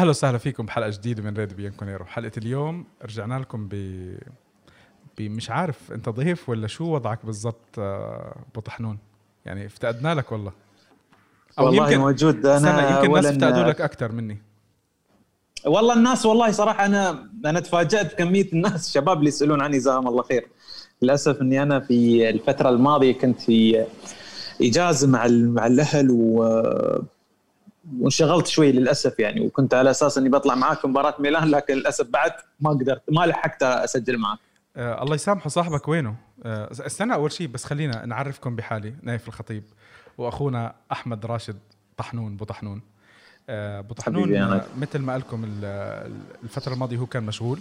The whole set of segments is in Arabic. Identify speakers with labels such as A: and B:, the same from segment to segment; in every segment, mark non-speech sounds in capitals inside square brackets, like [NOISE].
A: أهلا وسهلا فيكم بحلقة جديدة من ريد بيانكونيرو حلقة اليوم رجعنا لكم ب مش عارف أنت ضيف ولا شو وضعك بالضبط آه، أبو طحنون؟ يعني افتقدنا لك والله.
B: أو والله يمكن موجود.
A: أنا يمكن الناس افتقدوا لك أكثر مني.
B: والله الناس والله صراحة أنا أنا تفاجأت بكميه الناس الشباب اللي يسألون عني جزاهم الله خير. للأسف إني أنا في الفترة الماضية كنت في اجازه مع مع الأهل و وانشغلت شوي للأسف يعني وكنت على أساس إني بطلع معاك مباراة ميلان لكن للأسف بعد ما قدرت ما لحقت أسجل معك
A: آه الله يسامحه صاحبك وينه؟ آه استنى أول شيء بس خلينا نعرفكم بحالي نايف الخطيب وأخونا أحمد راشد طحنون بو طحنون. آه بو طحنون آه مثل ما لكم الفترة الماضية هو كان مشغول.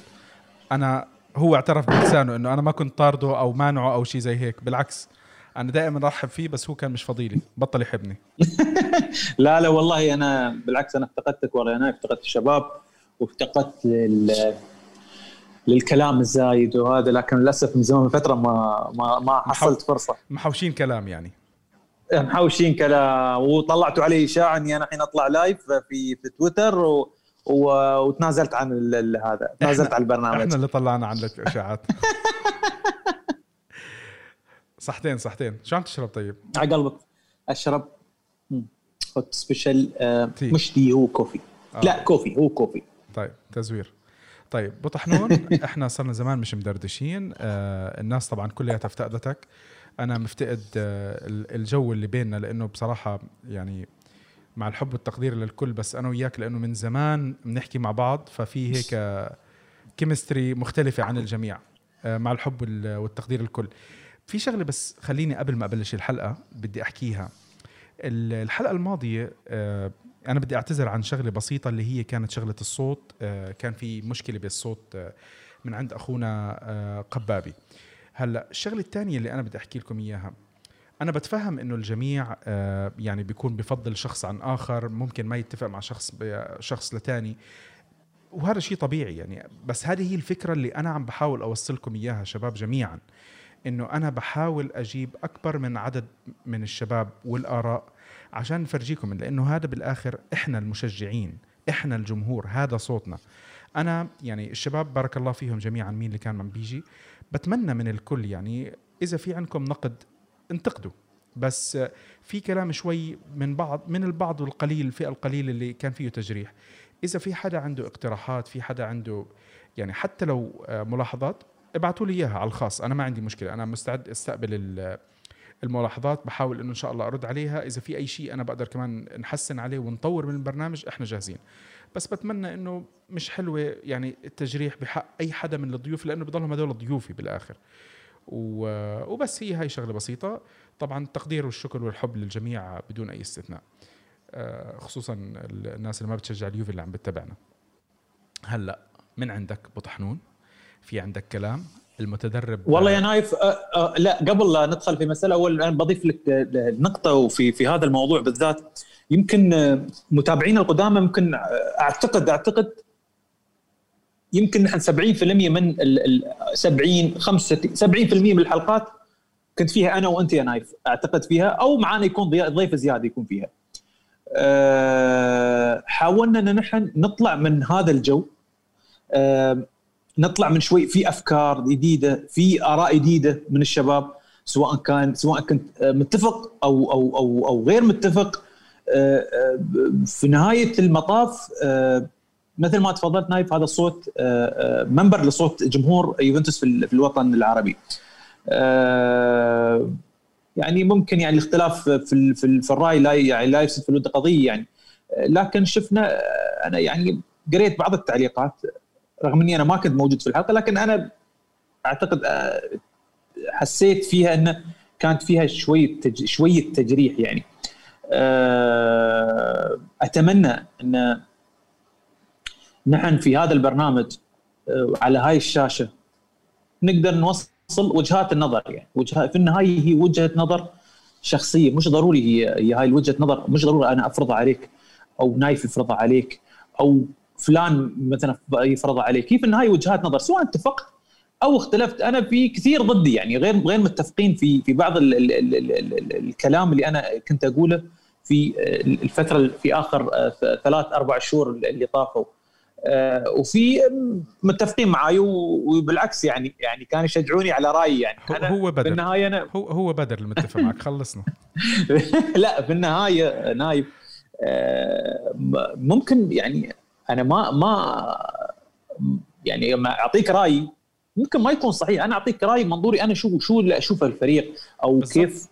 A: أنا هو اعترف بلسانه إنه أنا ما كنت طارده أو مانعه أو شيء زي هيك بالعكس أنا دائما أرحب فيه بس هو كان مش فضيلي. بطل يحبني. [LAUGHS]
B: لا لا والله أنا بالعكس أنا افتقدتك والله. أنا افتقدت الشباب وافتقدت لل... للكلام الزايد وهذا لكن للأسف من زمان فترة ما ما ما حصلت فرصة.
A: محوشين كلام يعني.
B: محوشين كلام. وطلعتوا علي إشاعة إني أنا الحين أطلع لايف في في تويتر و... و... وتنازلت عن هذا. تنازلت عن البرنامج.
A: إحنا اللي طلعنا عنك اشاعات [LAUGHS] صحتين صحتين. شو عم تشرب طيب؟
B: على قلبك. أشرب hot special آه مش دي هو coffee آه. لا coffee هو coffee
A: طيب تزوير. طيب بطحنون [LAUGHS] إحنا صرنا زمان مش مدردشين. آه الناس طبعا كلها افتقدتك. أنا مفتقد آه الجو اللي بيننا لأنه بصراحة يعني مع الحب والتقدير للكل بس أنا وياك لأنه من زمان بنحكي مع بعض ففي هيك كيمستري مختلفة عن الجميع. آه مع الحب والتقدير للكل. في شغلة بس خليني قبل ما أبلش الحلقة بدي أحكيها. الحلقة الماضية آه، أنا بدي أعتذر عن شغلة بسيطة اللي هي كانت شغلة الصوت. آه، كان في مشكلة بالصوت آه، من عند أخونا قبابي. هلأ الشغلة الثانية اللي أنا بدي أحكي لكم إياها. أنا بتفهم إنه الجميع يعني بيكون بفضل شخص عن آخر ممكن ما يتفق مع شخص شخص لتاني. وهذا شيء طبيعي يعني. بس هذه هي الفكرة اللي أنا عم بحاول أوصلكم إياها شباب جميعا. إنه أنا بحاول أجيب أكبر من عدد من الشباب والآراء عشان نفرجيكم لأنه هذا بالآخر إحنا المشجعين إحنا الجمهور هذا صوتنا. أنا يعني الشباب بارك الله فيهم جميعا مين اللي كان عم بيجي. بتمنى من الكل يعني إذا في عندكم نقد انتقدوا. بس في كلام شوي من بعض من البعض والقليل الفئة القليلة اللي كان فيه تجريح. إذا في حدا عنده اقتراحات في حدا عنده يعني حتى لو ملاحظات ابعتوا لي إياها على الخاص أنا ما عندي مشكلة أنا مستعد أستقبل الملاحظات بحاول إنه إن شاء الله أرد عليها إذا في أي شيء أنا بقدر كمان نحسن عليه ونطور من البرنامج إحنا جاهزين. بس بتمنى إنه مش حلوة يعني التجريح بحق أي حدا من الضيوف لأنه بضلهم هذول ضيوفي بالآخر. وبس هي هاي شغلة بسيطة. طبعا التقدير والشكر والحب للجميع بدون أي استثناء. آه، خصوصا الناس اللي ما بتشجع اليوفي اللي عم بتتابعنا. هلأ من عندك بطحنون؟ في عندك كلام؟ المتدرب
B: والله يا نايف أه أه لا قبل لا ندخل في مسألة أول أنا بضيف لك نقطة وفي في هذا الموضوع بالذات. يمكن متابعين القدامى ممكن أعتقد أعتقد يمكن نحن 70% من ال 70 70% من الحلقات كنت فيها أنا وأنت يا نايف أعتقد فيها أو معانا يكون ضيف زيادة يكون فيها. أه حاولنا إن نحن نطلع من هذا الجو. أه نطلع من شوي. في أفكار جديدة في آراء جديدة من الشباب سواء كان سواء كنت متفق أو أو أو أو غير متفق. آه، آه، في نهاية المطاف آه، مثل ما تفضلت نايف هذا الصوت منبر لصوت جمهور يوفنتوس في الوطن العربي. يعني ممكن يعني الاختلاف في في الرأي لا يعني لا يفسد في الود قضية يعني. لكن شفنا أنا يعني قريت بعض التعليقات. رغم إني أنا ما كنت موجود في الحلقة لكن أنا أعتقد آه، حسيت فيها انه كانت فيها شوية تج... شوية تجريح يعني. آه، أتمنى إن نحن في هذا البرنامج آه، على هاي الشاشة نقدر نوصل وجهات النظر يعني. وجهات في النهاية هي وجهة نظر شخصية مش ضروري هي هي هاي الوجهة نظر مش ضروري أنا أفرضها عليك أو نايف يفرضها عليك أو فلان مثلا يفرض عليه. كيف النهايه وجهات نظر؟ سواء اتفقت أو اختلفت. أنا في كثير ضدي يعني غير غير متفقين في في بعض ال ال ال ال ال الكلام اللي أنا كنت أقوله في الفترة في آخر ثلاث أربع شهور اللي طافوا. وفي متفقين معي وبالعكس يعني يعني كانوا يشجعوني على رأيي يعني.
A: أنا هو بدر. بالنهايه أنا هو هو بدر المتفق معك. خلصنا. [LAUGHS]
B: لا في النهاية نايف ممكن يعني أنا ما ما يعني لما أعطيك رأي ممكن ما يكون صحيح. أنا أعطيك رأي منظوري أنا شو شو اللي أشوفه الفريق أو بالزبط. كيف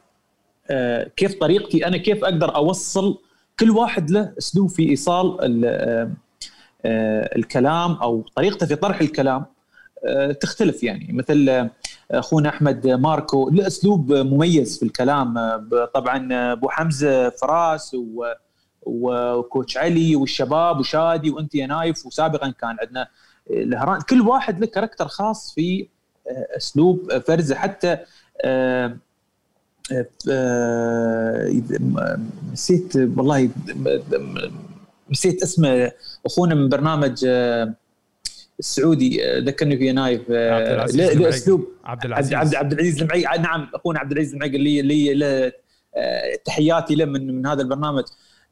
B: آه كيف طريقتي أنا كيف أقدر أوصل كل واحد له أسلوب في إيصال آه آه الكلام أو طريقته في طرح الكلام. آه تختلف يعني. مثل أخونا أحمد ماركو له أسلوب مميز في الكلام. آه، طبعا أبو حمزة فراس و و coach علي والشباب وشادي وانت يا نايف وسابقا كان عندنا الهران كل واحد له character خاص في آه، أسلوب فرزة. حتى آه، آه، نسيت والله نسيت اسمه أخونا من برنامج السعودي ذكرني في نايف له أسلوب. عبد العزيز. عبد, عبد العزيز المعي نعم أخونا عبد العزيز المعي اللي اللي تحياتي له من من هذا البرنامج.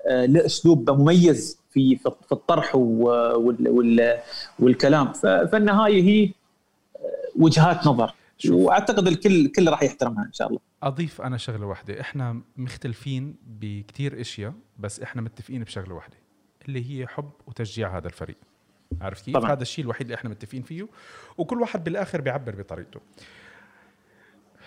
B: له اسلوب مميز في في الطرح والكلام فالنهاية هي وجهات نظر شوف. وأعتقد الكل الكل راح يحترمها إن شاء الله
A: أضيف أنا شغلة واحدة إحنا مختلفين بكثير أشياء بس إحنا متفقين بشغلة واحدة اللي هي حب وتشجيع هذا الفريق عارف كيف؟ طبعا. هذا الشيء الوحيد اللي إحنا متفقين فيه وكل واحد بالآخر بيعبر بطريقته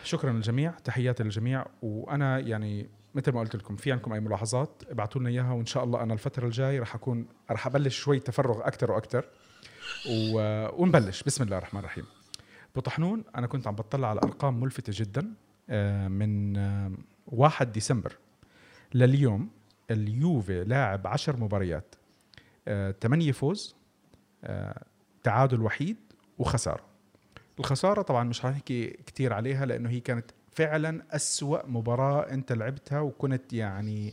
A: شكرا للجميع تحياتي للجميع وأنا يعني مثل ما قلت لكم في عندكم أي ملاحظات ابعثوا لنا إياها وإن شاء الله أنا الفترة الجاي راح اكون راح أبلش شوي تفرغ أكثر وأكثر. ونبلش. بسم الله الرحمن الرحيم. بطحنون أنا كنت عم بطلع على أرقام ملفتة جدا آه، من 1 آه، ديسمبر لليوم اليوفي لاعب 10 مباريات 8 آه، فوز تعادل وحيد وخسارة. الخسارة طبعا مش حنحكي كثير عليها لأنه هي كانت فعلا أسوأ مباراة أنت لعبتها وكنت يعني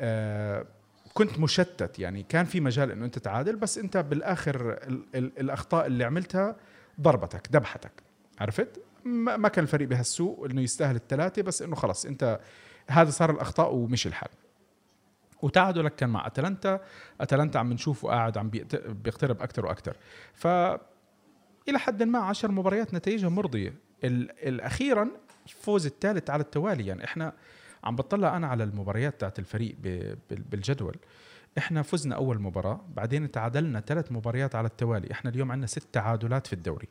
A: آه كنت مشتت. يعني كان في مجال إنه أنت تعادل بس أنت بالآخر ال ال الأخطاء اللي عملتها ضربتك ذبحتك عرفت؟ ما كان الفريق بهالسوء إنه يستاهل الثلاثة بس إنه خلص أنت هذا صار الأخطاء ومشي الحال. وتعادلك كان مع أتلانتا. أتلانتا عم نشوفه قاعد عم بيقترب أكثر وأكثر ف إلى حد ما عشر مباريات نتائجها مرضية. الاخيرا الفوز الثالث على التوالي. يعني إحنا عم بطلع أنا على المباريات تاعت الفريق بالجدول. إحنا فزنا أول مباراة بعدين تعادلنا ثلاث مباريات على التوالي. إحنا اليوم عندنا ست تعادلات في الدوري.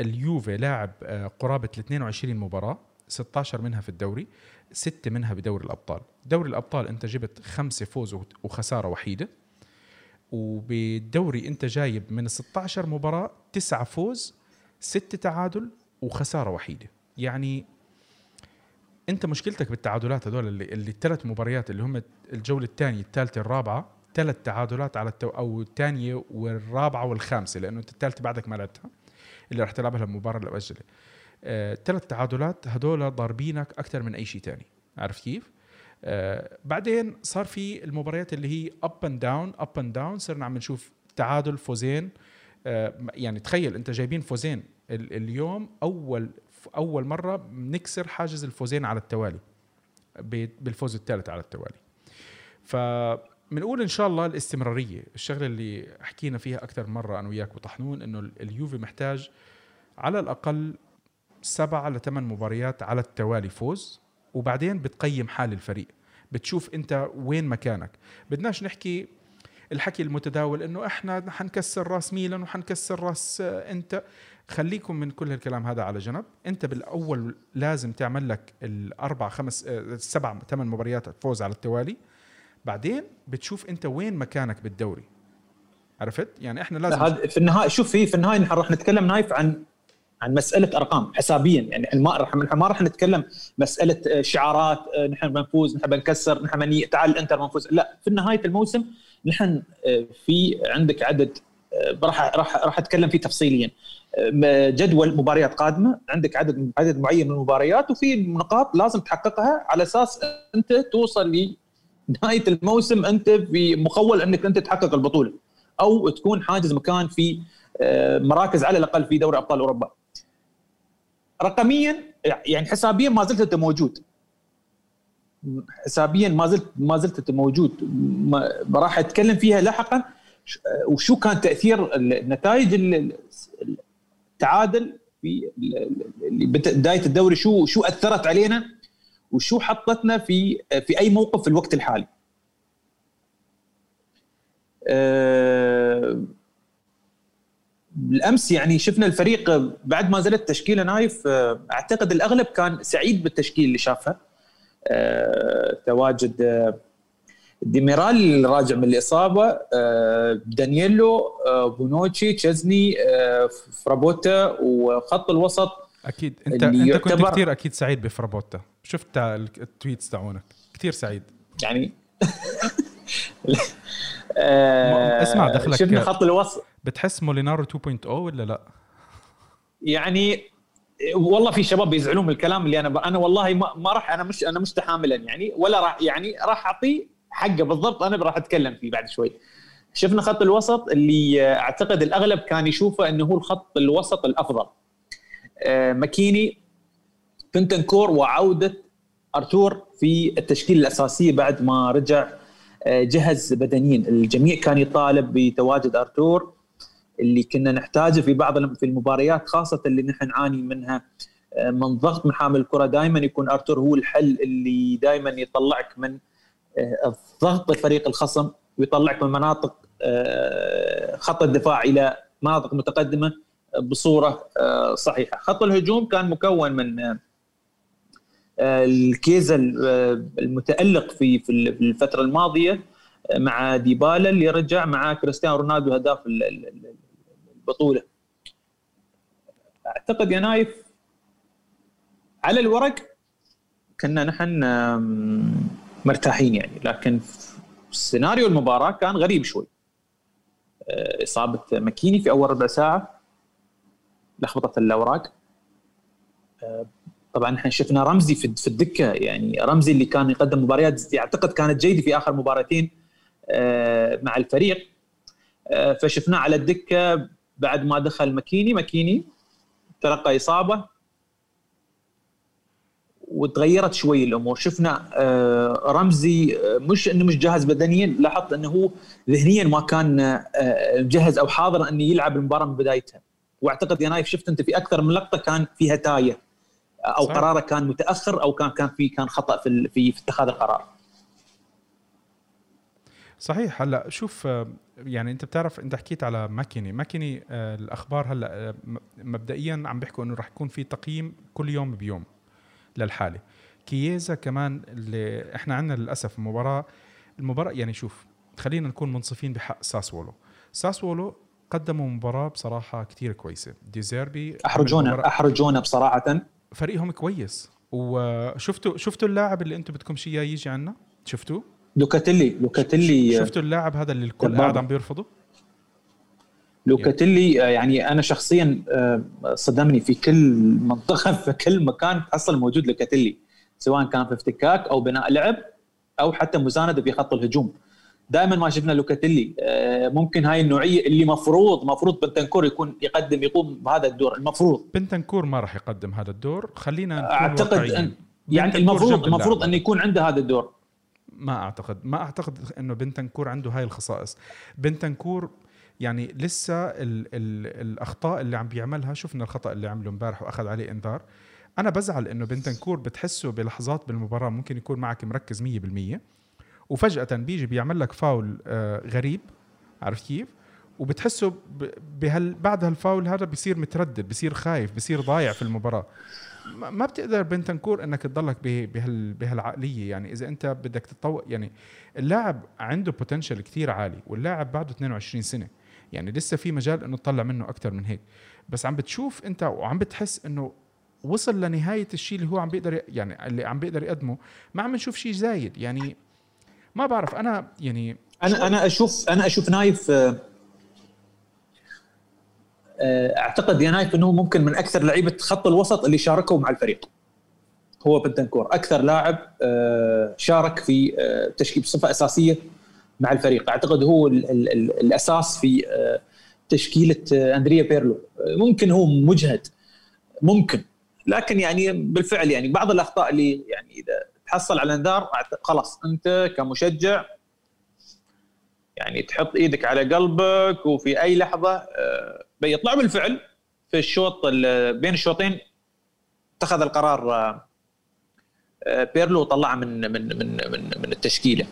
A: اليوفي لاعب آه، قرابة ال 22 مباراة 16 منها في الدوري ستة منها بدوري الأبطال. دوري الأبطال أنت جبت خمسة فوز وخسارة وحيدة. وبالدوري أنت جايب من 16 مباراة تسعة فوز ستة تعادل وخسارة وحيدة. يعني انت مشكلتك بالتعادلات هذول اللي, اللي الثلاث مباريات اللي هم الجولة الثانية الثالثة الرابعة ثلاث تعادلات على التو أو الثانية والرابعة والخامسة لأنه أنت الثالثة بعدك ما لعبتها اللي راح تلعبها المباراه المؤجله آه، ثلاث تعادلات هذول ضاربينك أكثر من أي شيء ثاني عارف كيف؟ آه بعدين صار في المباريات اللي هي up and down up and down صرنا عم نشوف تعادل فوزين. آه يعني تخيل أنت جايبين فوزين اليوم أول أول مرة بنكسر حاجز الفوزين على التوالي بالفوز الثالث على التوالي. ف بنقول إن شاء الله الاستمرارية الشغلة اللي حكينا فيها أكثر مرة أنا وياك وطحنون إنه اليوفي محتاج على الأقل سبعة لثمان مباريات على التوالي فوز وبعدين بتقيم حال الفريق. بتشوف أنت وين مكانك. بدناش نحكي الحكي المتداول إنه إحنا حنكسر راس ميلان وحنكسر راس انت خليكم من كل الكلام هذا على جنب. انت بالأول لازم تعمل لك الأربع خمس آه، ثمان مباريات فوز على التوالي. بعدين بتشوف انت وين مكانك بالدوري. عرفت؟ يعني إحنا لازم
B: هذا في النهاية شوف في في النهاية نحن راح نتكلم نايف عن عن مسألة أرقام حسابيا. يعني ما راح ما راح نتكلم مسألة آه، شعارات آه، نحن بنفوز نحن بنكسر نحن تعال الإنتر بنفوز. لا في نهاية الموسم نحن في عندك عدد راح راح راح اتكلم فيه تفصيليا جدول مباريات قادمة عندك عدد عدد معين من المباريات وفي نقاط لازم تحققها على أساس أنت توصل لنهايه الموسم أنت في مخول أنك أنت تحقق البطولة أو تكون حاجز مكان في آه، مراكز على الأقل في دوري أبطال أوروبا. رقميا يعني حسابيا ما زلت أنت موجود. حسابيا ما زلت ما زلت موجود راح أتكلم فيها لاحقا وشو كان تأثير النتائج التعادل في بداية الدوري شو شو أثرت علينا وشو حطتنا في في أي موقف في الوقت الحالي. أه بالامس يعني شفنا الفريق بعد ما نزلت تشكيله نايف أه أعتقد الأغلب كان سعيد بالتشكيل اللي شافها. أه تواجد أه ديميرال راجع من الإصابة أه دانييلو أه بونوتشي تشزني أه فرابوتا وخط الوسط
A: أكيد. انت أنت كنت كثير أكيد سعيد بفرابوتا. شفت ال tweets تاعونك. كثير سعيد.
B: يعني [LAUGHS]
A: اسمع دخلك
B: شفنا خط الوسط.
A: بتحس مولينارو 2.0 ولا لا؟
B: يعني والله في شباب بيزعلون من الكلام اللي أنا أنا والله ما, ما راح أنا مش أنا مش تحاملا يعني ولا راح يعني راح أعطيه حقه بالضبط أنا راح أتكلم فيه بعد شوي. شفنا خط الوسط اللي أعتقد الأغلب كان يشوفه إنه هو الخط الوسط الأفضل. ماكيني بنتنكور وعودة أرتور في التشكيلة الأساسية بعد ما رجع جهز بدنيا الجميع كان يطالب بتواجد أرتور اللي كنا نحتاجه في بعض في المباريات خاصة اللي نحن نعاني منها من ضغط من حامل الكرة دائما يكون أرتور هو الحل اللي دائما يطلعك من ضغط الفريق الخصم ويطلعك من مناطق خط الدفاع إلى مناطق متقدمة بصورة صحيحة. خط الهجوم كان مكون من الكيزا المتألق في في الفترة الماضية مع ديبالا اللي رجع مع كريستيانو رونالدو هداف البطولة. أعتقد يا نايف على الورق كنا نحن مرتاحين يعني. لكن سيناريو المباراة كان غريب شوي. إصابة ماكيني في أول ربع ساعة لخبطة الأوراق. طبعا إحنا شفنا رمزي في الدكة يعني رمزي اللي كان يقدم مباريات أعتقد كانت جيدة في آخر مباراتين مع الفريق. فشفناه على الدكة بعد ما دخل ماكيني. ماكيني تلقى إصابة. وتغيرت شوي الأمور. شفنا رمزي مش إنه مش جاهز بدنيا لاحظت إنه هو ذهنيا ما كان مجهز أو حاضر إنه يلعب المباراة من بدايتها. وأعتقد يا نايف شفت أنت في أكثر من لقطة كان فيها تاية أو صحيح. قراره كان متأخر أو كان كان في كان خطأ في في, في اتخاذ القرار.
A: صحيح. هلا شوف يعني أنت بتعرف أنت حكيت على ماكيني. ماكيني الأخبار هلا مبدئيا عم بيحكوا إنه رح يكون في تقييم كل يوم بيوم. للحالة. كييزا كمان اللي إحنا عندنا للأسف مباراه المباراة يعني شوف خلينا نكون منصفين بحق ساسولو. ساسولو قدموا مباراة بصراحة كتير كويسة. ديزيربي
B: أحرجونا أحرجونا بصراحة
A: فريقهم كويس. وشفتوا شفتوا اللاعب اللي أنتم بدكم شيء يجي عنا؟ شفتوه؟
B: لوكاتيلي لوكاتيلي
A: شفتوا اللاعب هذا اللي الكل قاعد عم بيرفضه؟
B: لوكاتيلي يعني أنا شخصيا صدمني في كل منطقة [LAUGHS] في كل مكان تحصل موجود لوكاتيلي سواء كان في افتكاك أو بناء لعب أو حتى مسانده في خط الهجوم. دائما ما شفنا لوكاتيلي ممكن هاي النوعية اللي مفروض مفروض بنتنكور يكون يقدم يقوم بهذا الدور المفروض.
A: بنتنكور ما راح يقدم هذا الدور. خلينا
B: أعتقد أن يعني المفروض المفروض انه يكون عنده هذا الدور.
A: ما أعتقد ما أعتقد إنه بنتنكور عنده هاي الخصائص. بنتنكور يعني لسه ال ال الأخطاء اللي عم بيعملها شفنا الخطأ اللي عمله امبارح وأخذ عليه إنذار. أنا بزعل إنه بنتنكور بتحسه بلحظات بالمباراة ممكن يكون معك مركز 100% وفجأة بيجي بيعمل لك فاول آه غريب عرفت كيف؟ وبتحسه بهال بعد هالفاول هذا بصير متردد بصير خايف بصير ضايع في المباراة. ما بتقدر بنتنكور إنك تضلك بهال بهالعقلية. يعني إذا أنت بدك تتطور يعني اللاعب عنده بوتنشل كثير عالي واللاعب بعده 22 سنة. يعني لسه في مجال إنه تطلع منه أكثر من هيك. بس عم بتشوف أنت وعم بتحس إنه وصل لنهاية الشيء اللي هو عم بيقدر يعني اللي عم بيقدر يقدمه ما عم نشوف شيء زايد. يعني ما بعرف أنا يعني
B: أنا أنا أشوف أنا أشوف نايف أعتقد يا نايف إنه ممكن من أكثر لعيبة خط الوسط اللي شاركوا مع الفريق. هو بنتنكور. أكثر لاعب شارك في تشكيل بصفة أساسية مع الفريق. أعتقد هو ال ال ال الأساس في تشكيلة أندريا بيرلو. ممكن هو مجهد. ممكن. لكن يعني بالفعل يعني بعض الأخطاء اللي يعني إذا تحصل على انذار خلاص أنت كمشجع يعني تحط إيدك على قلبك وفي أي لحظة آه، بيطلع بالفعل في الشوط بين الشوطين اتخذ القرار آه، آه، بيرلو وطلعه من من من, من التشكيلة.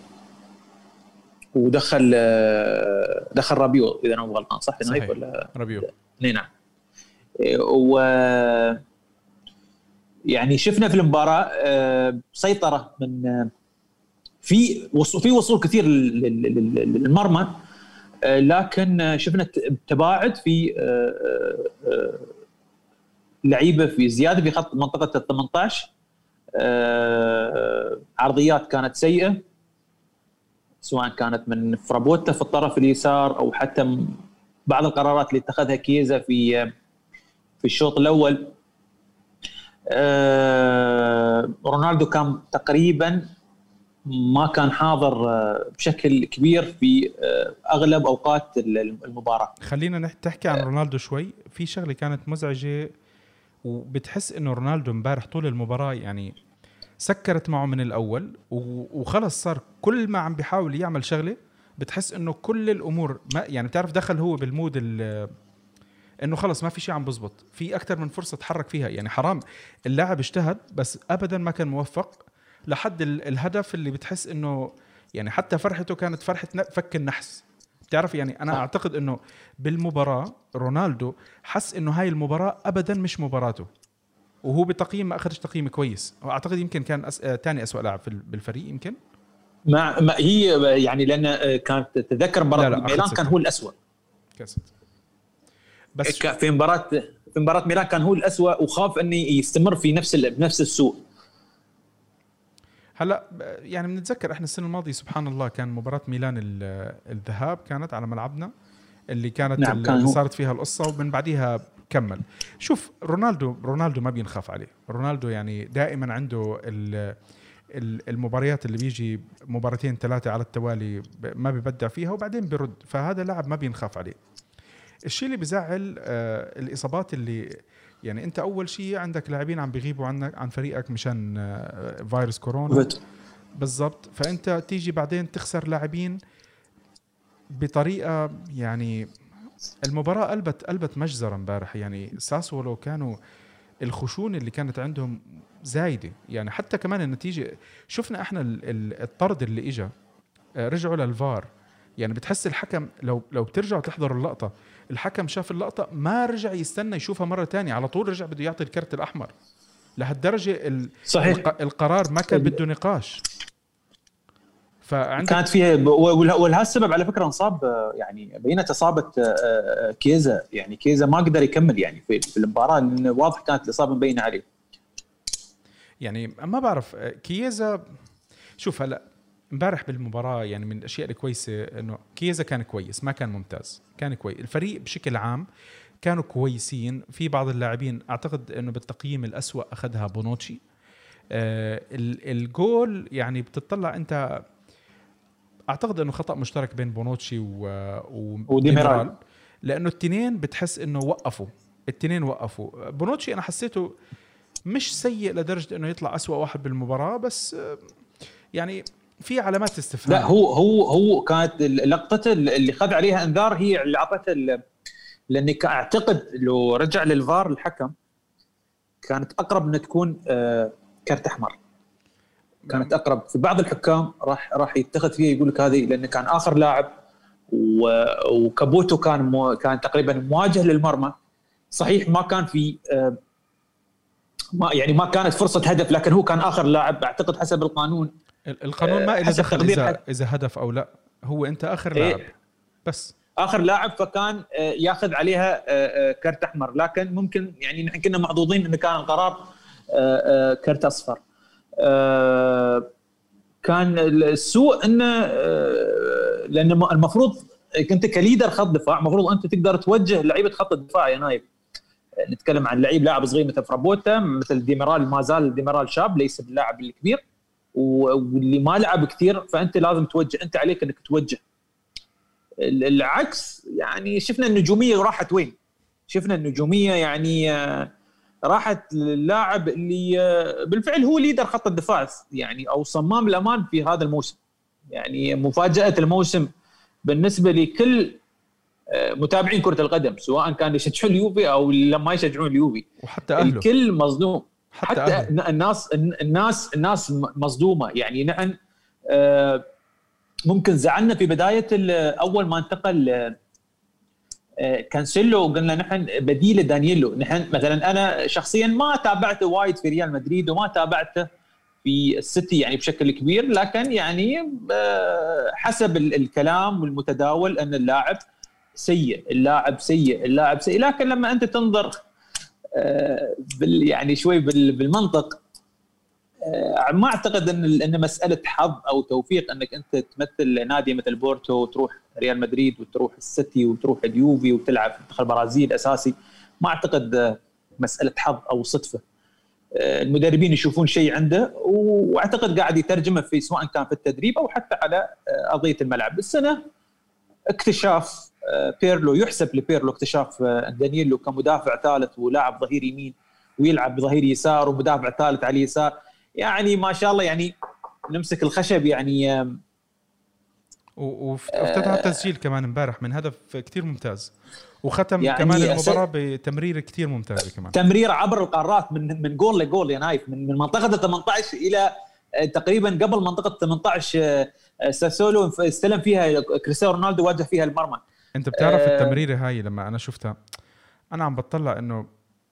B: ودخل دخل رابيو إذا أنا مو غلطان صح؟
A: صحيح. ولا؟ رابيو.
B: نعم. و يعني شفنا في المباراة سيطرة من في في وصول كثير للمرمى آه، لكن شفنا تباعد في آه، آه، لعيبة في زيادة في خط منطقة ال 18 عرضيات كانت سيئة. سواء كانت من فرابوتا في الطرف اليسار أو حتى بعض القرارات اللي اتخذها كيزا في في الشوط الأول. رونالدو كان تقريبا ما كان حاضر آه، بشكل كبير في آه، أغلب أوقات المباراة.
A: خلينا تحكي عن رونالدو شوي. في شغلة كانت مزعجة وبتحس إنه رونالدو امبارح طول المباراة يعني سكرت معه من الأول وخلص صار كل ما عم بيحاول يعمل شغلة بتحس إنه كل الأمور ما يعني بتعرف دخل هو بالمود إنه خلص ما في شيء عم بزبط في أكثر من فرصة تحرك فيها يعني حرام. اللاعب اجتهد بس ابدا ما كان موفق لحد الهدف اللي بتحس إنه يعني حتى فرحته كانت فرحة فك النحس. بتعرف يعني أنا أعتقد إنه بالمباراة رونالدو حس إنه هاي المباراة ابدا مش مباراته. وهو بتقييم ما أخذش تقييم كويس. واعتقد يمكن كان أس... ثاني اسوء لاعب في بالفريق يمكن؟
B: ما, ما هي يعني لأن كانت تتذكر مباراة ميلان كان هو الاسوء كاسد بس في مباراة في مباراة ميلان كان هو الاسوء وخاف إنه يستمر في نفس بنفس السوء.
A: هلأ يعني بنتذكر إحنا السنة الماضية سبحان الله كان مباراة ميلان الذهاب كانت على ملعبنا اللي كانت نعم اللي صارت فيها القصة ومن بعديها كمل. شوف رونالدو رونالدو ما بينخاف عليه. رونالدو يعني دائما عنده المباريات اللي بيجي مباراتين ثلاثة على التوالي ما بيبدع فيها وبعدين بيرد. فهذا لاعب ما بينخاف عليه. الشيء اللي بزعل آه الإصابات اللي يعني أنت أول شيء عندك لاعبين عم بيغيبوا عنك عن فريقك مشان آه، فيروس كورونا. بالضبط. فأنت تيجي بعدين تخسر لاعبين بطريقة يعني المباراة قلبت قلبت مجزرة امبارح. يعني ساسولو كانوا الخشونة اللي كانت عندهم زايدة. يعني حتى كمان النتيجة شفنا إحنا الطرد اللي اجى آه، رجعوا للفار. يعني بتحس الحكم لو لو بترجعوا تحضروا اللقطة الحكم شاف اللقطة ما رجع يستنى يشوفها مرة تانية. على طول رجع بده يعطي الكرت الأحمر. لهالدرجة صحيح. القرار ما كان بده نقاش.
B: فعندك كانت فيها ولهالسبب على فكرة انصاب يعني بينت إصابة آه، آه، كيزا. يعني كيزا ما قدر يكمل يعني في المباراة لأن واضح كانت الإصابة مبينة عليه.
A: يعني ما بعرف آه، كيزا شوف هلا امبارح بالمباراة يعني من الأشياء الكويسة إنه كيزا كان كويس ما كان ممتاز كان كويس الفريق بشكل عام كانوا كويسين. في بعض اللاعبين أعتقد إنه بالتقييم الأسوأ أخذها بونوتشي. آه الجول يعني بتطلع أنت أعتقد إنه خطأ مشترك بين بونوتشي و... وديميرال لأنه التنين بتحس إنه وقفوا. التنين وقفوا. بونوتشي أنا حسيته مش سيء لدرجة إنه يطلع أسوأ واحد بالمباراة بس يعني في علامات استفهام.
B: لا هو هو هو كانت لقطته اللي خذ عليها إنذار هي اللي اعطته لأني أعتقد لو رجع للفار الحكم كانت أقرب إنها تكون آه، كرت أحمر. كانت أقرب. في بعض الحكام راح راح يتخذ فيها يقول لك هذه لأنه كان آخر لاعب وكابوتو كان مو كان تقريبا مواجه للمرمى. صحيح ما كان في آه، ما يعني ما كانت فرصة هدف لكن هو كان آخر لاعب. أعتقد حسب القانون
A: القانون ما له دخل اذا إذا هدف أو لا. هو أنت آخر إيه. لاعب. بس.
B: آخر لاعب فكان آه، ياخذ عليها آه، آه، كرت أحمر. لكن ممكن يعني نحن كنا محظوظين انه كان القرار كرت أصفر. كان السوء إنه لأن المفروض كنت ك leader خط دفاع المفروض أنت تقدر توجه لعيبة خط الدفاع يا نايف. نتكلم عن لعيب لاعب صغير مثل فرابوتا مثل ديميرال ما زال ديميرال شاب ليس اللاعب الكبير واللي ما لعب كثير فأنت لازم توجه أنت عليك إنك توجه. العكس يعني شفنا النجومية راحت وين؟ شفنا النجومية يعني آه، راحت للاعب اللي آه، بالفعل هو ليدر خط الدفاع يعني أو صمام الأمان في هذا الموسم. يعني مفاجأة الموسم بالنسبة لكل آه، متابعين كرة القدم سواء كانوا يشجعون اليوفي أو لما يشجعون اليوفي.
A: وحتى أهله.
B: الكل مصدوم
A: حتى,
B: حتى
A: أهله.
B: الناس الناس الناس مصدومه يعني نحن آه، ممكن زعلنا في بداية أول ما انتقل كانسيلو وقلنا نحن بديله دانييلو نحن مثلا أنا شخصيا ما تابعته وايد في ريال مدريد وما تابعته في السيتي يعني بشكل كبير لكن يعني آه، حسب الكلام والمتداول أن اللاعب سيء اللاعب سيء اللاعب سيء. لكن لما أنت تنظر بال يعني شوي بالمنطق آه، ما أعتقد إن إن مسألة حظ أو توفيق إنك أنت تمثل نادي مثل بورتو وتروح ريال مدريد وتروح السيتي وتروح اليوفي وتلعب في منتخب البرازيل أساسي ما أعتقد مسألة حظ أو صدفة. آه، المدربين يشوفون شيء عنده وأعتقد قاعد يترجمه في سواء كان في التدريب أو حتى على آه، أرضية الملعب. السنة اكتشاف بيرلو يحسب لبيرلو اكتشاف دانييلو كمدافع ثالث ولاعب ظهير يمين ويلعب بظهير يسار ومدافع ثالث على اليسار. يعني ما شاء الله يعني نمسك الخشب يعني
A: وافتتح التسجيل كمان امبارح من هدف كثير ممتاز. وختم يعني كمان المباراة بتمريره كثير ممتازة كمان.
B: تمرير عبر القارات من من جول لجول يا نايف من من منطقة ال 18 إلى آه، تقريبا قبل منطقة 18 آه، ساسولو استلم فيها كريستيانو رونالدو واجه فيها المرمى.
A: انت بتعرف أه التمريرة هاي لما أنا شفتها أنا عم بطلع إنه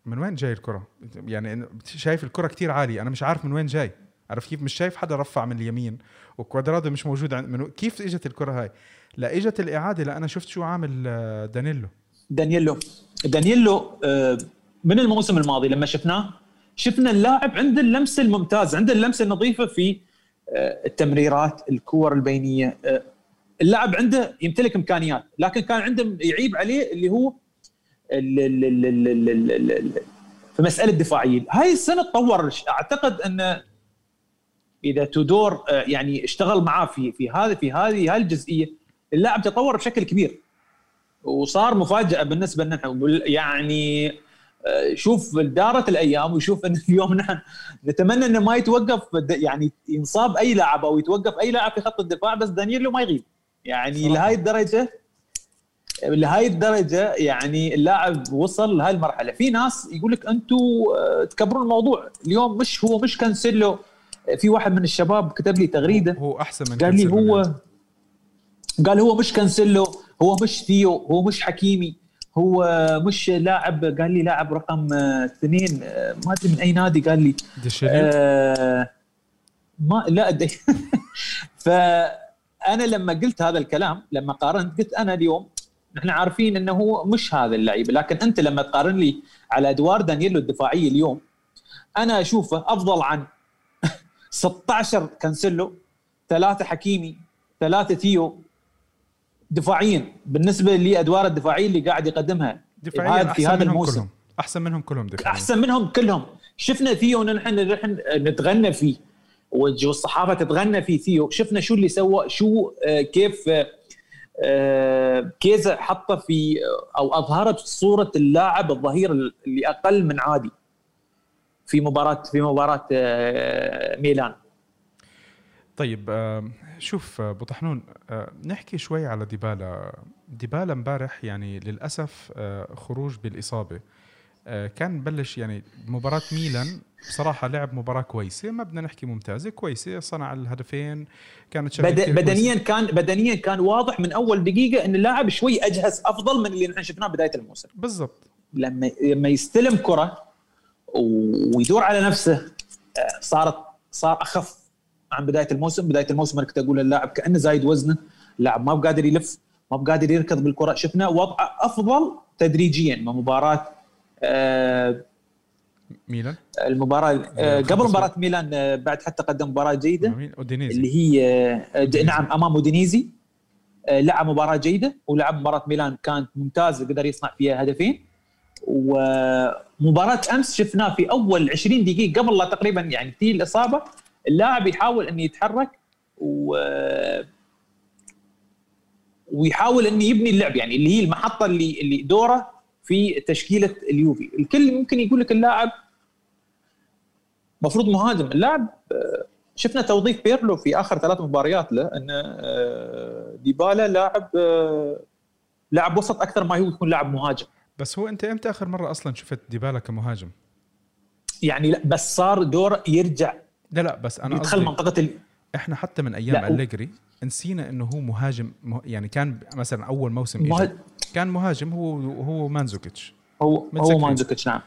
A: من وين جاي الكرة؟ يعني شايف الكرة كتير عالية أنا مش عارف من وين جاي. عارف كيف؟ مش شايف حدا رفع من اليمين وكوادرادو مش موجود عند من كيف إجت الكرة هاي؟ لا إجت الإعادة لا أنا شفت شو عامل آه، دانيلو
B: دانييلو. دانييلو آه، من الموسم الماضي لما شفناه شفنا اللاعب عنده اللمسة الممتازة عنده اللمسة النظيفة في آه، التمريرات الكور البينية اللاعب عنده يمتلك إمكانيات لكن كان عنده يعيب عليه اللي هو في مسألة دفاعيه هاي السنة تطور. أعتقد أن إذا تودور آه، يعني اشتغل معاه في في هذه في هذه هاي الجزئية اللاعب تطور بشكل كبير. وصار مفاجأة بالنسبة لنا. يعني آه، شوف دارت الأيام وشوف إن [LAUGHS] اليوم نحن نتمنى إنه ما يتوقف يعني ينصاب أي لاعب أو يتوقف أي لاعب في خط الدفاع بس دانييلو ما يغيب. يعني لهي الدرجة لهي الدرجة يعني اللاعب وصل لهي المرحلة. في ناس يقول لك أنتم آه، تكبرون الموضوع. اليوم مش هو مش كانسيلو. في واحد من الشباب كتب لي تغريدة.
A: هو أحسن من
B: قال لي هو يعني. قال هو مش كانسيلو هو مش ثيو هو مش حكيمي هو مش لاعب. قال لي لاعب رقم اثنين آه، ما أدري من أي نادي قال لي. آه ما لا دي [LAUGHS] فانا لما قلت هذا الكلام لما قارنت قلت أنا اليوم نحن عارفين إنه هو مش هذا اللعيب لكن أنت لما تقارن لي على إدوار دانييلو الدفاعيه اليوم أنا أشوفه أفضل عن [LAUGHS] 16 كانسيلو ثلاثة حكيمي ثلاثة ثيو دفاعيا. بالنسبة لإدوار الدفاعيه اللي قاعد يقدمها
A: دفاعيا في هذا الموسم. كلهم. أحسن منهم كلهم
B: دفاعيا. أحسن منهم كلهم. شفنا ثيو نحن نحن نتغنى فيه والصحافه تتغنى في ثيو شفنا شو اللي سوى شو آه، كيف آه، كيزا حطه في أو أظهرت صورة اللاعب الظهير اللي أقل من عادي في مباراة في مباراة آه، ميلان.
A: طيب آه، شوف أبو طحنون نحكي شوي على ديبالا. ديبالا امبارح يعني للأسف خروج بالإصابة. كان بلش يعني مباراة ميلان بصراحة لعب مباراة كويسة ما بدنا نحكي ممتازة كويسة صنع الهدفين
B: كانت بد... بدنيا كويسة. كان بدنيا كان واضح من أول دقيقة أن اللاعب شوي أجهز أفضل من اللي نحن شفناه بداية الموسم.
A: بالضبط.
B: لما لما يستلم كرة ويدور على نفسه صارت صار أخف عن بداية الموسم. بداية الموسم أنا كنت أقول اللاعب كأنه زايد وزنه. اللاعب ما بقادر يلف ما بقادر يركض بالكرة. شفنا وضعه أفضل تدريجيا من مباراة آه
A: ميلان؟
B: المباراة آه قبل مباراة ميلان آه بعد حتى قدم مباراة جيدة
A: أودينيزي.
B: اللي هي آه نعم أمام أودينيزي آه لعب مباراة جيدة ولعب مباراة ميلان كانت ممتازة قدر يصنع فيها هدفين. ومباراة أمس شفناه في أول 20 دقيقة قبل لا تقريبا يعني تجي الإصابة اللاعب يحاول إنه يتحرك و ويحاول إنه يبني اللعب يعني اللي هي المحطة اللي اللي دوره في تشكيلة اليوفي. الكل ممكن يقول لك اللاعب مفروض مهاجم. اللاعب آه، شفنا توظيف بيرلو في آخر ثلاث مباريات له إن آه، ديبالا لاعب آه، لاعب وسط أكثر ما هو يكون لاعب مهاجم.
A: بس هو أنت إمتى آخر مرة أصلا شفت ديبالا كمهاجم؟
B: يعني لا بس صار دور يرجع
A: لا لا بس أنا
B: يدخل منطقة ال...
A: إحنا حتى من
B: أيام
A: أليجري نسينا إنه هو مهاجم مه- يعني كان مثلا أول موسم
B: مه-
A: إجا كان مهاجم هو هو مانزوكيتش
B: هو هو. مانزوكيتش نعم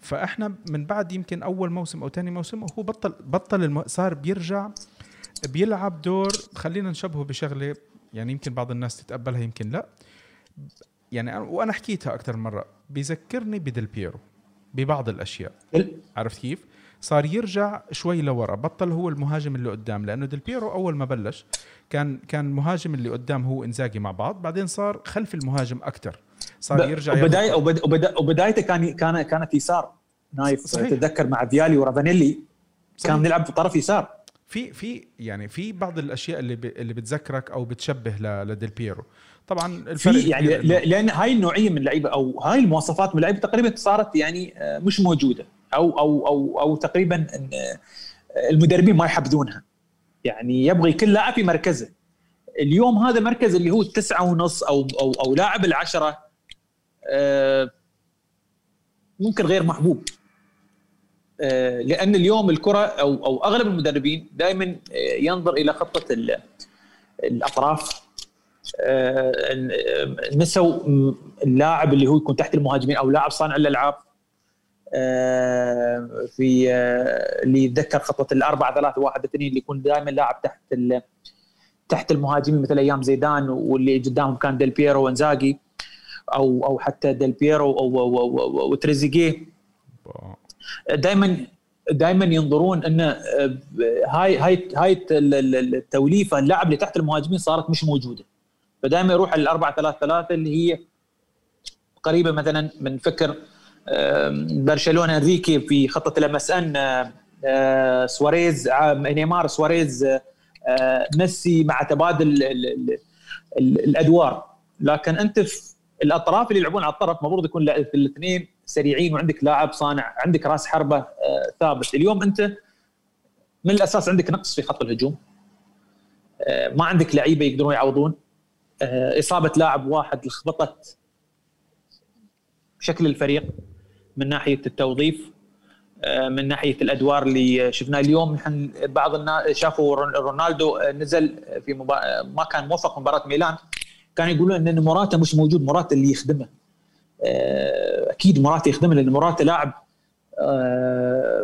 A: فإحنا من بعد يمكن أول موسم أو ثاني موسم هو بطل بطل الم... صار بيرجع بيلعب دور خلينا نشبهه بشغلة يعني يمكن بعض الناس تتقبلها يمكن لا يعني وأنا حكيتها أكثر مرة بيذكرني بديل بيرو ببعض الأشياء
B: ال-
A: عرفت كيف؟ صار يرجع شوي لورا بطل هو المهاجم اللي قدام لأنه ديل بيرو أول ما بلش كان كان المهاجم اللي قدام هو إنزاجي مع بعض بعدين صار خلف المهاجم أكثر صار يرجع
B: وبداية وبد- وبد- وبدايته كان كان كانت يسار نايف
A: صحيح.
B: تتذكر مع فيالي ورافانيلي. كان يلعب في طرف يسار
A: في في يعني في بعض الأشياء اللي ب... اللي بتذكرك أو بتشبه. لديل بيرو طبعا
B: في يعني لأن هاي النوعية من اللعيبه أو هاي المواصفات من اللعيبه تقريبا صارت يعني آه، مش موجودة أو أو أو أو تقريبا آه، المدربين ما يحبذونها. يعني يبغي كل لاعب في مركزه. اليوم هذا مركز اللي هو التسعة ونص أو أو أو لاعب العشرة آه، ممكن غير محبوب. آه، لأن اليوم الكرة أو أو أغلب المدربين دائما ينظر إلى خطة ال- الأطراف. آه، نسوا اللاعب اللي هو يكون تحت المهاجمين أو لاعب صانع الألعاب. آه، في آه، اللي يتذكر خطه الأربعة ثلاثة واحد اثنين اللي يكون دائما لاعب تحت تحت المهاجمين مثل أيام زيدان واللي قدامهم كان ديل بيرو وإنزاجي أو أو حتى ديل بيرو او- أو- أو- أو- دائما دائما ينظرون إن آه، هاي هاي هاي ال- ال- التوليفة اللاعب اللي تحت المهاجمين صارت مش موجودة. فدائما يروح الأربعة ثلاثة ثلاثة اللي هي قريبة مثلا من فكر برشلونة أنريكي في خطة ال MSN سواريز ع- نيمار سواريز آه، آه، ميسي مع تبادل ال- ال- ال- الأدوار. لكن أنت في الأطراف اللي يلعبون على الطرف المفروض يكون الاثنين سريعين وعندك لاعب صانع عندك راس حربة آه، ثابت. اليوم أنت من الأساس عندك نقص في خط الهجوم. آه، ما عندك لعيبة يقدرون يعوضون. آه، إصابة لاعب واحد لخبطت شكل الفريق. من ناحية التوظيف آه، من ناحية الأدوار اللي شفناها اليوم. نحن بعض الناس شافوا رون- رونالدو آه، نزل في مبا... آه، ما كان موفق مباراة ميلان. كان يقولون إن موراتا مش موجود موراتا اللي يخدمه. أكيد موراتا يخدمه لأن موراتا لاعب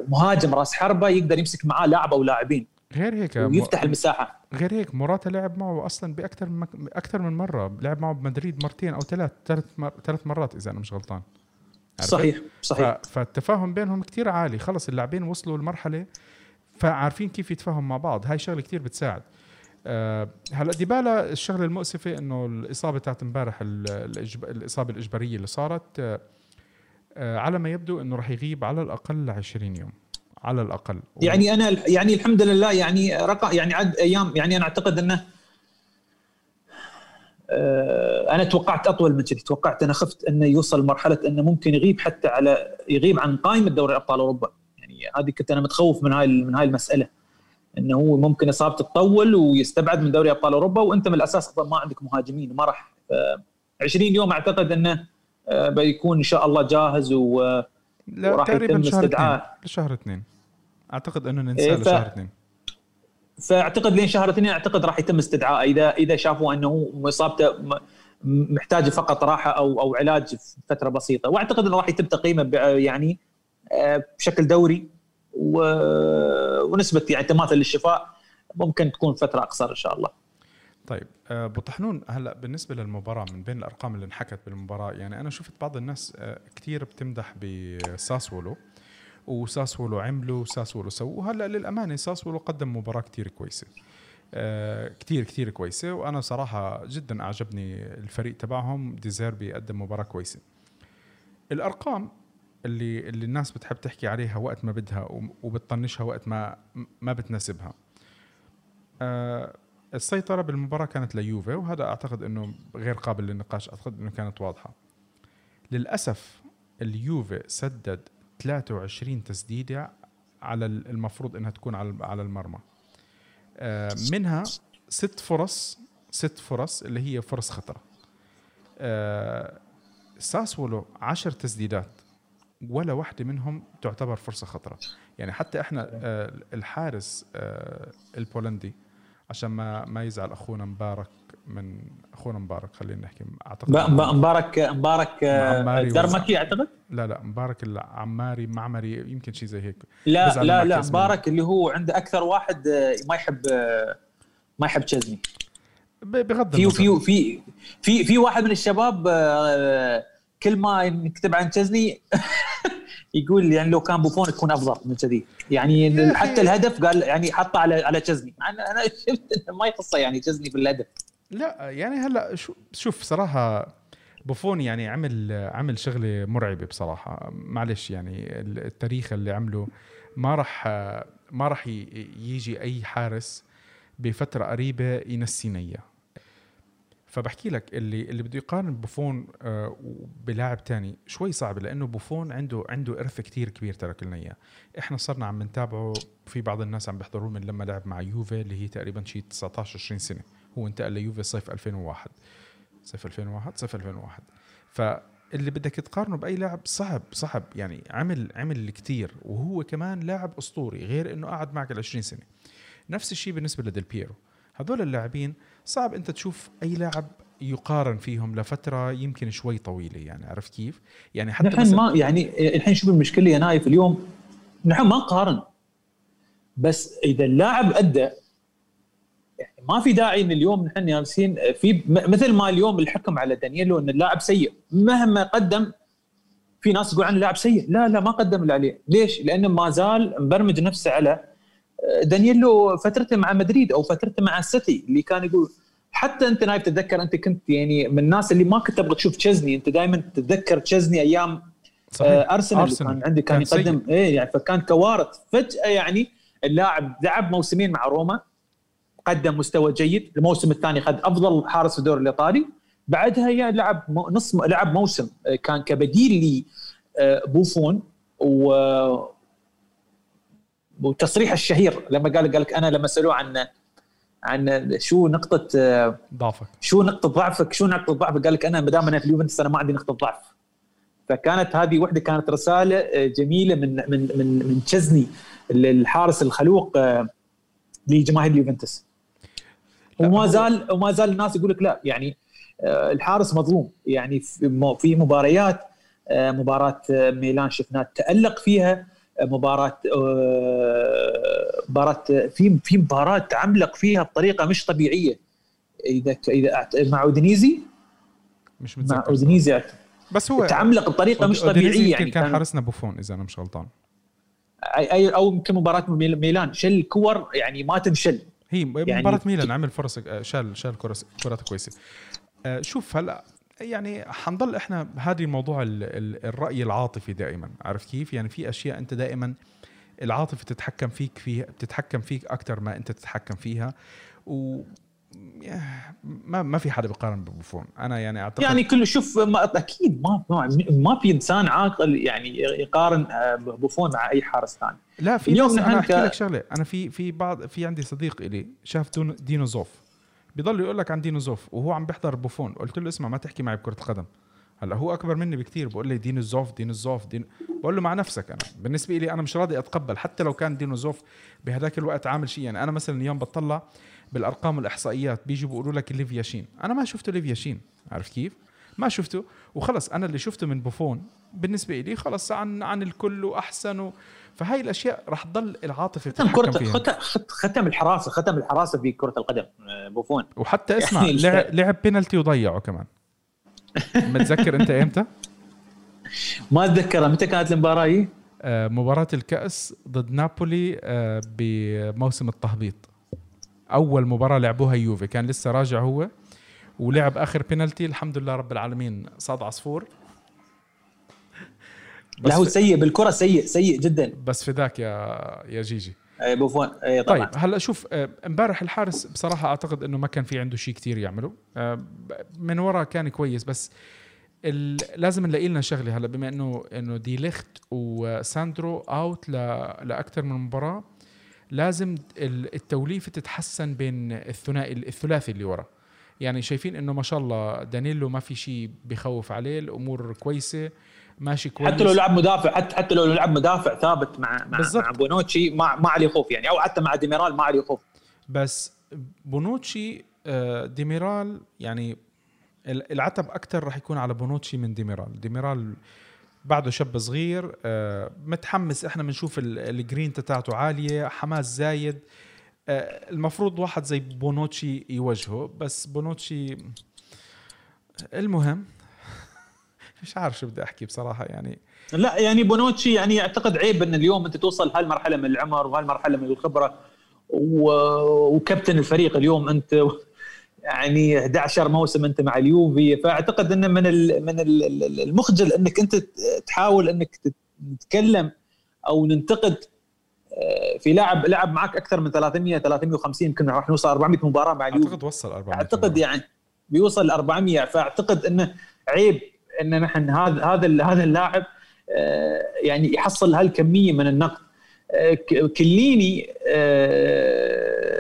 B: مهاجم راس حربة يقدر يمسك معاه لاعب أو لاعبين
A: غير هيك
B: ويفتح المساحة.
A: غير هيك موراتا لعب معه أصلا بأكثر من مك... أكثر من مرة. لعب معه بمدريد مرتين أو ثلاث ثلاث مر... ثلاث مرات إذا أنا مش غلطان؟
B: صحيح صحيح.
A: فالتفاهم بينهم كتير عالي. خلص اللاعبين وصلوا لمرحلة فعارفين كيف يتفاهموا مع بعض. هاي شغلة كتير بتساعد. أه هلا ديبالا الشغلة المؤسفة إنه الإصابة تاعت امبارح. الإصابة الإجبارية اللي صارت أه آه، على ما يبدو إنه راح يغيب على الأقل 20 يوم. على الأقل.
B: يعني أنا يعني الحمد لله يعني رقم يعني عد أيام يعني أنا أعتقد إنه آه، أنا توقعت أطول من كذي. توقعت أنا خفت أنه يوصل مرحله أنه ممكن يغيب حتى على يغيب عن قائمه دوري أبطال أوروبا. يعني هذه كنت أنا متخوف من هاي من هاي المسألة. أنه هو ممكن اصابته تطول ويستبعد من دوري أبطال أوروبا وأنت من الأساس أصلا ما عندك مهاجمين ما راح. آه، 20 يوم أعتقد أنه آه، بيكون إن شاء الله جاهز و
A: لا
B: وراح
A: تقريبا
B: يتم
A: شهر
B: استدعاء.
A: لشهر اثنين. أعتقد أنه
B: إيه،
A: ننساه
B: ف-
A: لشهر اثنين.
B: فأعتقد لين شهر اثنين أعتقد راح يتم استدعائه إذا إذا شافوا أنه اصابته م- محتاج فقط راحة أو أو علاج في فترة بسيطة وأعتقد إنه راح يتم تقييمه يعني آه، بشكل دوري ونسبة يعني تماثل للشفاء ممكن تكون فترة أقصر إن شاء الله.
A: طيب آه، أبو طحنون هلأ بالنسبة للمباراة من بين الأرقام اللي انحكت بالمباراة يعني أنا شفت بعض الناس آه، كثير بتمدح بساسولو وساسولو عملوا وساسولو سووا. وهلا للأمانة ساسولو قدم مباراة كثير كويسة. آه، كتير كتير كويسة. وأنا صراحة جدا أعجبني الفريق تبعهم. ديزيربي قدم مباراة كويسة. الأرقام اللي اللي الناس بتحب تحكي عليها وقت ما بدها وبتطنشها وقت ما ما بتناسبها. آه، السيطرة بالمباراة كانت ليوفي وهذا أعتقد أنه غير قابل للنقاش. أعتقد أنه كانت واضحة. للأسف اليوفي سدد 23 تسديدة على المفروض إنها تكون على على المرمى. آه، منها ست فرص ست فرص اللي هي فرص خطرة. آه، ساسولو 10 تسديدات ولا واحدة منهم تعتبر فرصة خطرة. يعني حتى إحنا آه، الحارس البولندي عشان ما ما يزعل أخونا مبارك من أخونا مبارك خلينا نحكي.
B: أعتقد مبارك مبارك درمكي أعتقد؟
A: لا لا مبارك العماري معمري يمكن شيء زي هيك.
B: لا لا لا مبارك اللي هو عنده أكثر واحد ما يحب ما يحب تشزني
A: بغض
B: في في في في في واحد من الشباب آه، كل ما يكتب عن تشزني [LAUGHS] يقول يعني لو كان بوفون تكون أفضل من كذي. يعني حتى الهدف قال يعني حطه على على تشزني أنا شفت ما يخصه يعني تشزني في الهدف.
A: لا يعني هلأ شوف صراحة بوفون يعني عمل عمل شغلة مرعبة بصراحة. معلش يعني التاريخ اللي عمله ما راح ما راح يجي أي حارس بفترة قريبة ينسينا إياه. فبحكي لك اللي اللي بده يقارن بوفون آه بلاعب تاني شوي صعب لأنه بوفون عنده عنده إرث كتير كبير ترك لنا إياه. إحنا صرنا عم نتابعه في بعض الناس عم بيحضروه من لما لعب مع يوفي اللي هي تقريبا شي 19 20 سنة. هو انتقل ليوفي صيف 2001 صيف 2001 صيف 2001 فاللي بدك تقارنه بأي لاعب صعب صعب. يعني عمل عمل كتير وهو كمان لاعب أسطوري غير إنه قعد معك ال 20 سنة. نفس الشيء بالنسبة لديل بيرو. هذول اللاعبين صعب أنت تشوف أي لاعب يقارن فيهم لفترة يمكن شوي طويلة يعني عرفت كيف؟ يعني
B: حتى نحن ما يعني الحين شوف المشكلة يا نايف اليوم نحن ما نقارن بس إذا اللاعب أدى يعني ما في داعي إن اليوم نحن جالسين في مثل ما اليوم الحكم على دانييلو إن اللاعب سيء مهما قدم في ناس تقول عن اللاعب سيء لا لا ما قدم اللي عليه ليش؟ لأنه ما زال مبرمج نفسه على دانييلو فترته مع مدريد أو فترته مع السيتي اللي كان يقول حتى أنت نايف تتذكر أنت كنت يعني من الناس اللي ما كنت تبغى تشوف تشيزني أنت دائما تتذكر تشيزني أيام صحيح. آه أرسنال, أرسنال. كان عندي كان, كان يقدم. إيه يعني فكان كوارث. فجأة يعني اللاعب لعب موسمين مع روما قدم مستوى جيد. الموسم الثاني خد أفضل حارس في الدوري الإيطالي. بعدها يا لعب نص لعب موسم آه، كان كبديل لبوفون آه، و والتصريح الشهير لما قال قال لك أنا لما سألوه عن عن شو نقطة
A: ضعفك.
B: شو نقطة ضعفك؟ شو نقطة ضعفك؟ قال لك أنا ما دام أنا في اليوفنتوس أنا ما عندي نقطة ضعف. فكانت هذه وحدة كانت رسالة جميلة من من من من تشزني الحارس الخلوق لجماهير اليوفنتوس. وما زال وما زال الناس يقول لك لا يعني الحارس مظلوم. يعني في مباريات مباراة ميلان شفناه تألق فيها. مباراة آه، مباراة في في مباراة تعملق فيها بطريقة مش طبيعية. إذا إذا مع أودينيزي؟
A: مش متذكر
B: مع اودينيزي
A: بس هو
B: تعملق بطريقة مش طبيعية يعني.
A: كان حارسنا بوفون إذا أنا مش غلطان.
B: أي أو يمكن مباراة ميلان. شل كور يعني ما تنشل.
A: هي يعني مباراة ميلان عمل فرص شال شال كرات كويسة. آه، شوف هلأ يعني حنضل إحنا بهذه الموضوع الرأي العاطفي دائما. عارف كيف؟ يعني في أشياء أنت دائما العاطفه تتحكم فيك فيها بتتحكم فيك أكثر ما أنت تتحكم فيها. و ما ما في حدا بيقارن ببوفون أنا يعني أعتقد
B: يعني كل شوف ما أكيد ما ما في إنسان عاقل يعني يقارن آه، بوفون مع أي حارس ثاني.
A: لا في اليوم أنا أحكي لك شغلة. أنا في في بعض في عندي صديق إلي شاف دينو زوف بيضل يقول لك عن دينو زوف وهو عم بيحضر بوفون. قلت له اسمع ما تحكي معي بكرة القدم هلأ هو أكبر مني بكثير بقول لي دينو زوف دينو زوف دينو. بقول له مع نفسك أنا. بالنسبة لي أنا مش راضي أتقبل. حتى لو كان دينو زوف بهذاك الوقت عامل شيء. يعني أنا مثلا اليوم بطلع بالأرقام والإحصائيات بيجوا بيقولوا لك ليف ياشين أنا ما شفته ليف ياشين عارف كيف؟ ما شفته. وخلص أنا اللي شفته من بوفون. بالنسبة لي خلص عن عن الكل وأحسن فهاي الأشياء راح تضل العاطفة
B: ختم كرة فيها. ختم الحراسه ختم الحراسة في كرة القدم آه، بوفون
A: وحتى اسمع يعني لعب, لعب بينالتي وضيعه كمان. [LAUGHS] متذكر أنت إمتى؟
B: ما أتذكر. متى كانت المباراة هي؟
A: آه مباراة الكأس ضد نابولي آه بموسم التهبيط. أول مباراة لعبوها يوفي كان لسه راجع هو ولعب آخر بينالتي. الحمد لله رب العالمين صاد عصفور.
B: لا هو سيء بالكرة سيء سيء جدا.
A: بس في ذاك يا يا جيجي.
B: اي بوفون اي طبعا.
A: طيب هلا شوف آه، امبارح الحارس بصراحة أعتقد إنه ما كان في عنده شيء كثير يعمله. آه، من ورا كان كويس بس لازم نلاقي لنا شغلة هلا بما انه إنه دي ليخت وساندرو out لاكثر من مباراة لازم التوليفة تتحسن بين الثنائي الثلاثي اللي ورا. يعني شايفين إنه ما شاء الله دانيلو ما في شيء بخوف عليه الأمور كويسة. ماشي كويس.
B: حتى لو لعب مدافع حتى حتى لو لعب مدافع ثابت مع مع, بالزبط. مع بونوتشي ما ما عليه خوف يعني. أو حتى مع ديميرال ما عليه خوف.
A: بس بونوتشي آه، ديميرال يعني العتب أكثر راح يكون على بونوتشي من ديميرال. ديميرال بعده شاب صغير آه، متحمس. إحنا بنشوف الجرين تاعته عالية حماس زايد. آه، المفروض واحد زي بونوتشي يواجهه بس بونوتشي المهم مش عارف شو بدي أحكي بصراحة يعني
B: لا يعني بونوتشي يعني أعتقد عيب إن اليوم أنت توصل هالمرحلة من العمر وهالمرحلة من الخبرة وكابتن الفريق اليوم أنت يعني 11 موسم أنت مع اليوفي فأعتقد انه من من المخجل إنك أنت تحاول إنك تتكلم أو ننتقد آه، في لاعب لعب معك أكثر من 300 350 يمكن راح نوصل 400 مباراة مع اليوفي.
A: أعتقد وصل 400
B: أعتقد يعني بيوصل ل 400 فأعتقد إنه عيب. إن نحن هذا هذا هذا اللاعب آه، يعني يحصل هالكمية من النقد. آه، كليني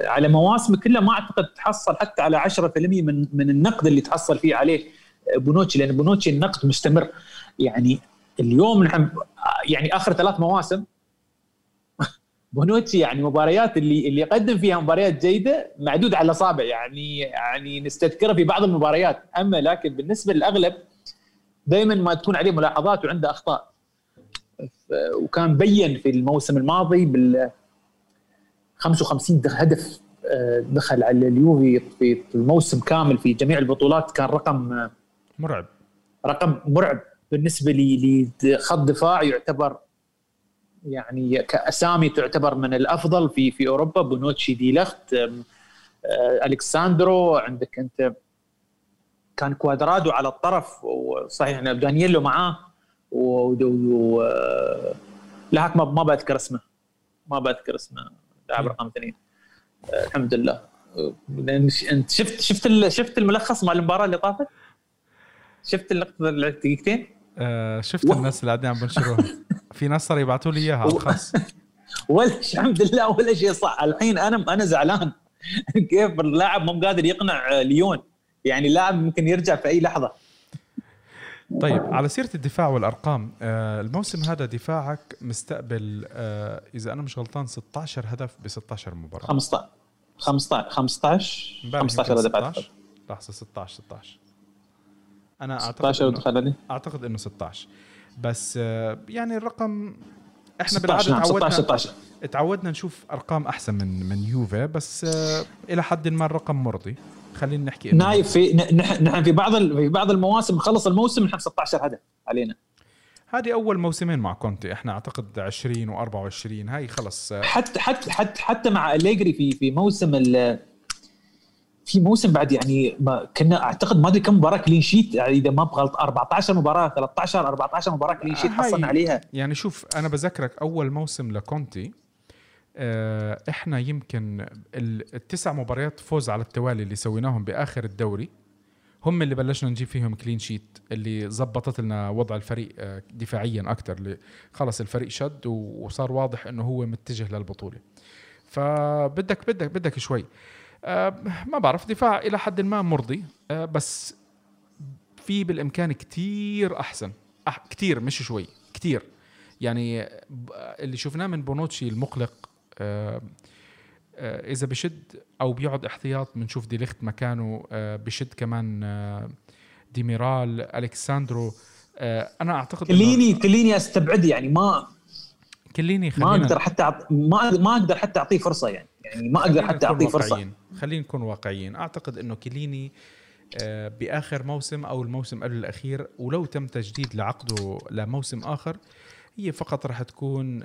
B: على مواسمه كلها ما أعتقد تحصل حتى على 10% من من النقد اللي تحصل فيه عليه بونوتشي لأن بونوتشي النقد مستمر. يعني اليوم نحن يعني آخر ثلاث مواسم [LAUGHS] بونوتشي يعني مباريات اللي اللي يقدم فيها مباريات جيدة معدود على الأصابع. يعني يعني نستذكرها في بعض المباريات. أما لكن بالنسبة للأغلب دائما ما تكون عليه ملاحظات وعنده أخطاء. وكان بين في الموسم الماضي بال 55 هدف آه، دخل على اليوفي في الموسم كامل في جميع البطولات. كان رقم آه،
A: مرعب.
B: رقم مرعب بالنسبة لي لخط دفاع يعتبر يعني كأسامي تعتبر من الأفضل في في أوروبا. بونوتشي دي لخت آه، ألكساندرو عندك أنت كان كوادرادو على الطرف وصحيح إن دانييلو معاه و, و... لا ما ما بذكر اسمه. ما بذكر اسمه لاعب رقم اثنين. الحمد لله. لأن أنت شفت شفت شفت الملخص مال المباراة اللي طافت؟ شفت اللقطة الدقيقتين؟
A: آه شفت الناس اللي قاعدين عم بنشروها. في ناس صاروا يبعثوا لي إياها على الخاص [LAUGHS]
B: ولا الحمد لله ولا شيء صح. الحين أنا أنا زعلان. [LAUGHS] كيف اللاعب مو قادر يقنع ليون؟ يعني اللاعب ممكن يرجع في أي لحظة.
A: طيب على سيرة الدفاع والأرقام آه الموسم هذا دفاعك مستقبل آه إذا أنا مش غلطان 16 هدف ب 16 مباراه
B: 15 15 15 15 هدف
A: لحظة 16 16 أنا
B: أعتقد 16
A: إنه أعتقد إنه 16 بس آه يعني الرقم إحنا بالعادة نعم تعودنا 16 تعودنا نشوف أرقام أحسن من من اليوفي بس إلى حد ما الرقم مرضي. خلينا نحكي
B: نايف في نحن في بعض في بعض المواسم خلص الموسم نحن 16 هدف علينا.
A: هذه أول موسمين مع كونتي. إحنا أعتقد 20 و24 هاي خلص
B: حتى حتى حتى حتى مع أليجري في في موسم في موسم بعد يعني ما كنا أعتقد ما أدري كم مباراة clean sheet يعني إذا ما بغلط 14 مباراة 13 14 مباراة clean sheet حصلنا عليها.
A: يعني شوف أنا بذكرك أول موسم لكونتي آه، إحنا يمكن التسع مباريات فوز على التوالي اللي سويناهم بآخر الدوري هم اللي بلشنا نجيب فيهم كلين شيت اللي زبطت لنا وضع الفريق آه، دفاعيا أكثر خلص الفريق شد وصار واضح إنه هو متجه للبطولة. فبدك بدك بدك شوي. آه، ما بعرف دفاع إلى حد ما مرضي بس في بالإمكان كتير أحسن. كتير مش شوي كتير. يعني اللي شفناه من بونوتشي المقلق آه، آه، إذا بشد أو بيقعد احتياط بنشوف دي ليخت مكانه آه، بشد كمان ديميرال ألكساندرو. أنا أعتقد
B: كيليني كيليني أستبعد يعني ما
A: كيليني
B: ما أقدر حتى أعط... ما ما أقدر حتى أعطيه فرصة يعني. يعني ما أقدر حتى أعطيه فرصة.
A: خلينا نكون واقعيين. أعتقد إنه كليني بآخر موسم أو الموسم قبل الأخير ولو تم تجديد لعقده لموسم آخر هي فقط راح تكون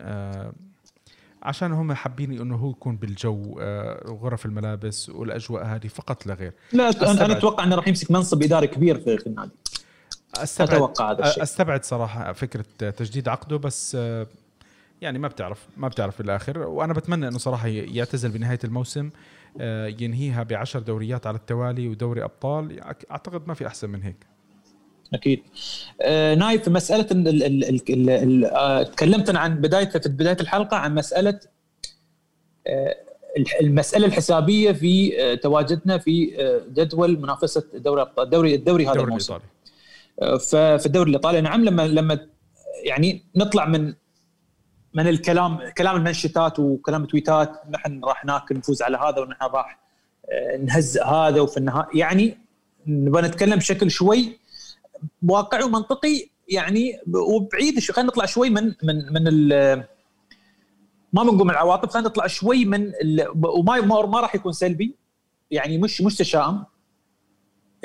A: عشان هم حابين إنه هو يكون بالجو آه، غرف الملابس والأجواء هذه فقط لا غير.
B: لا أستبعد. أنا أتوقع إنه راح يمسك منصب إداري كبير في, النادي.
A: أستبعد. أتوقع هذا الشيء. أستبعد صراحة فكرة تجديد عقده بس آه، يعني ما بتعرف ما بتعرف في الآخر وأنا بتمنى إنه صراحة يعتزل بنهاية الموسم آه، ينهيها بعشر دوريات على التوالي ودوري أبطال. أعتقد ما في أحسن من هيك.
B: أكيد. آه نايف مسألة ال ال ال ال ال آه تكلمت عن بداية في بداية الحلقة عن مسألة آه المسألة الحسابية في آه تواجدنا في آه جدول منافسة دوري الدوري الدوري هذا الموسم. ففي الدوري الإيطالي نعم لما لما يعني نطلع من من الكلام كلام المنشطات وكلام تويتات نحن راح ناكل نفوز على هذا ونحن راح نهزئ هذا وفي النهاية يعني نبغى نتكلم بشكل شوي واقعي ومنطقي يعني وبعيد خلينا نطلع شوي من من من ما بنقول من العواطف خلينا نطلع شوي من وما ما راح يكون سلبي. يعني مش مش تشاؤم.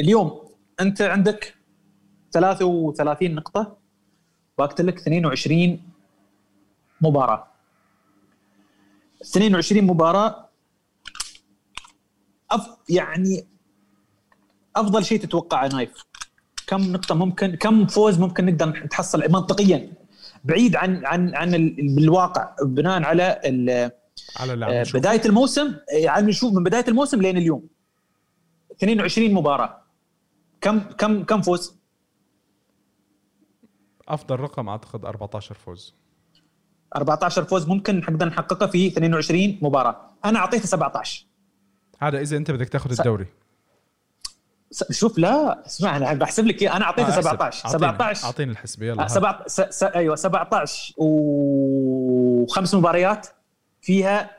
B: اليوم أنت عندك 33 نقطة باقت لك 22 مباراة. 22 مباراة أف يعني أفضل شيء تتوقعه نايف. كم نقطة ممكن كم فوز ممكن نقدر نتحصل منطقيا؟ بعيد عن عن عن بالواقع بناء على على آه، بداية الموسم يعني نشوف من بداية الموسم لين اليوم. 22 مباراة. كم كم كم فوز؟
A: أفضل رقم أعتقد 14 فوز.
B: 14 فوز ممكن نقدر نحققه في 22 مباراة. أنا أعطيته 17
A: هذا إذا أنت بدك تاخذ الدوري.
B: شوف لا اسمع أنا بحسب لك اياه أنا أعطيته آه 17 17
A: أعطيني الحسبه يلا
B: آه سبع س... س... أيوه 17 وخمس مباريات فيها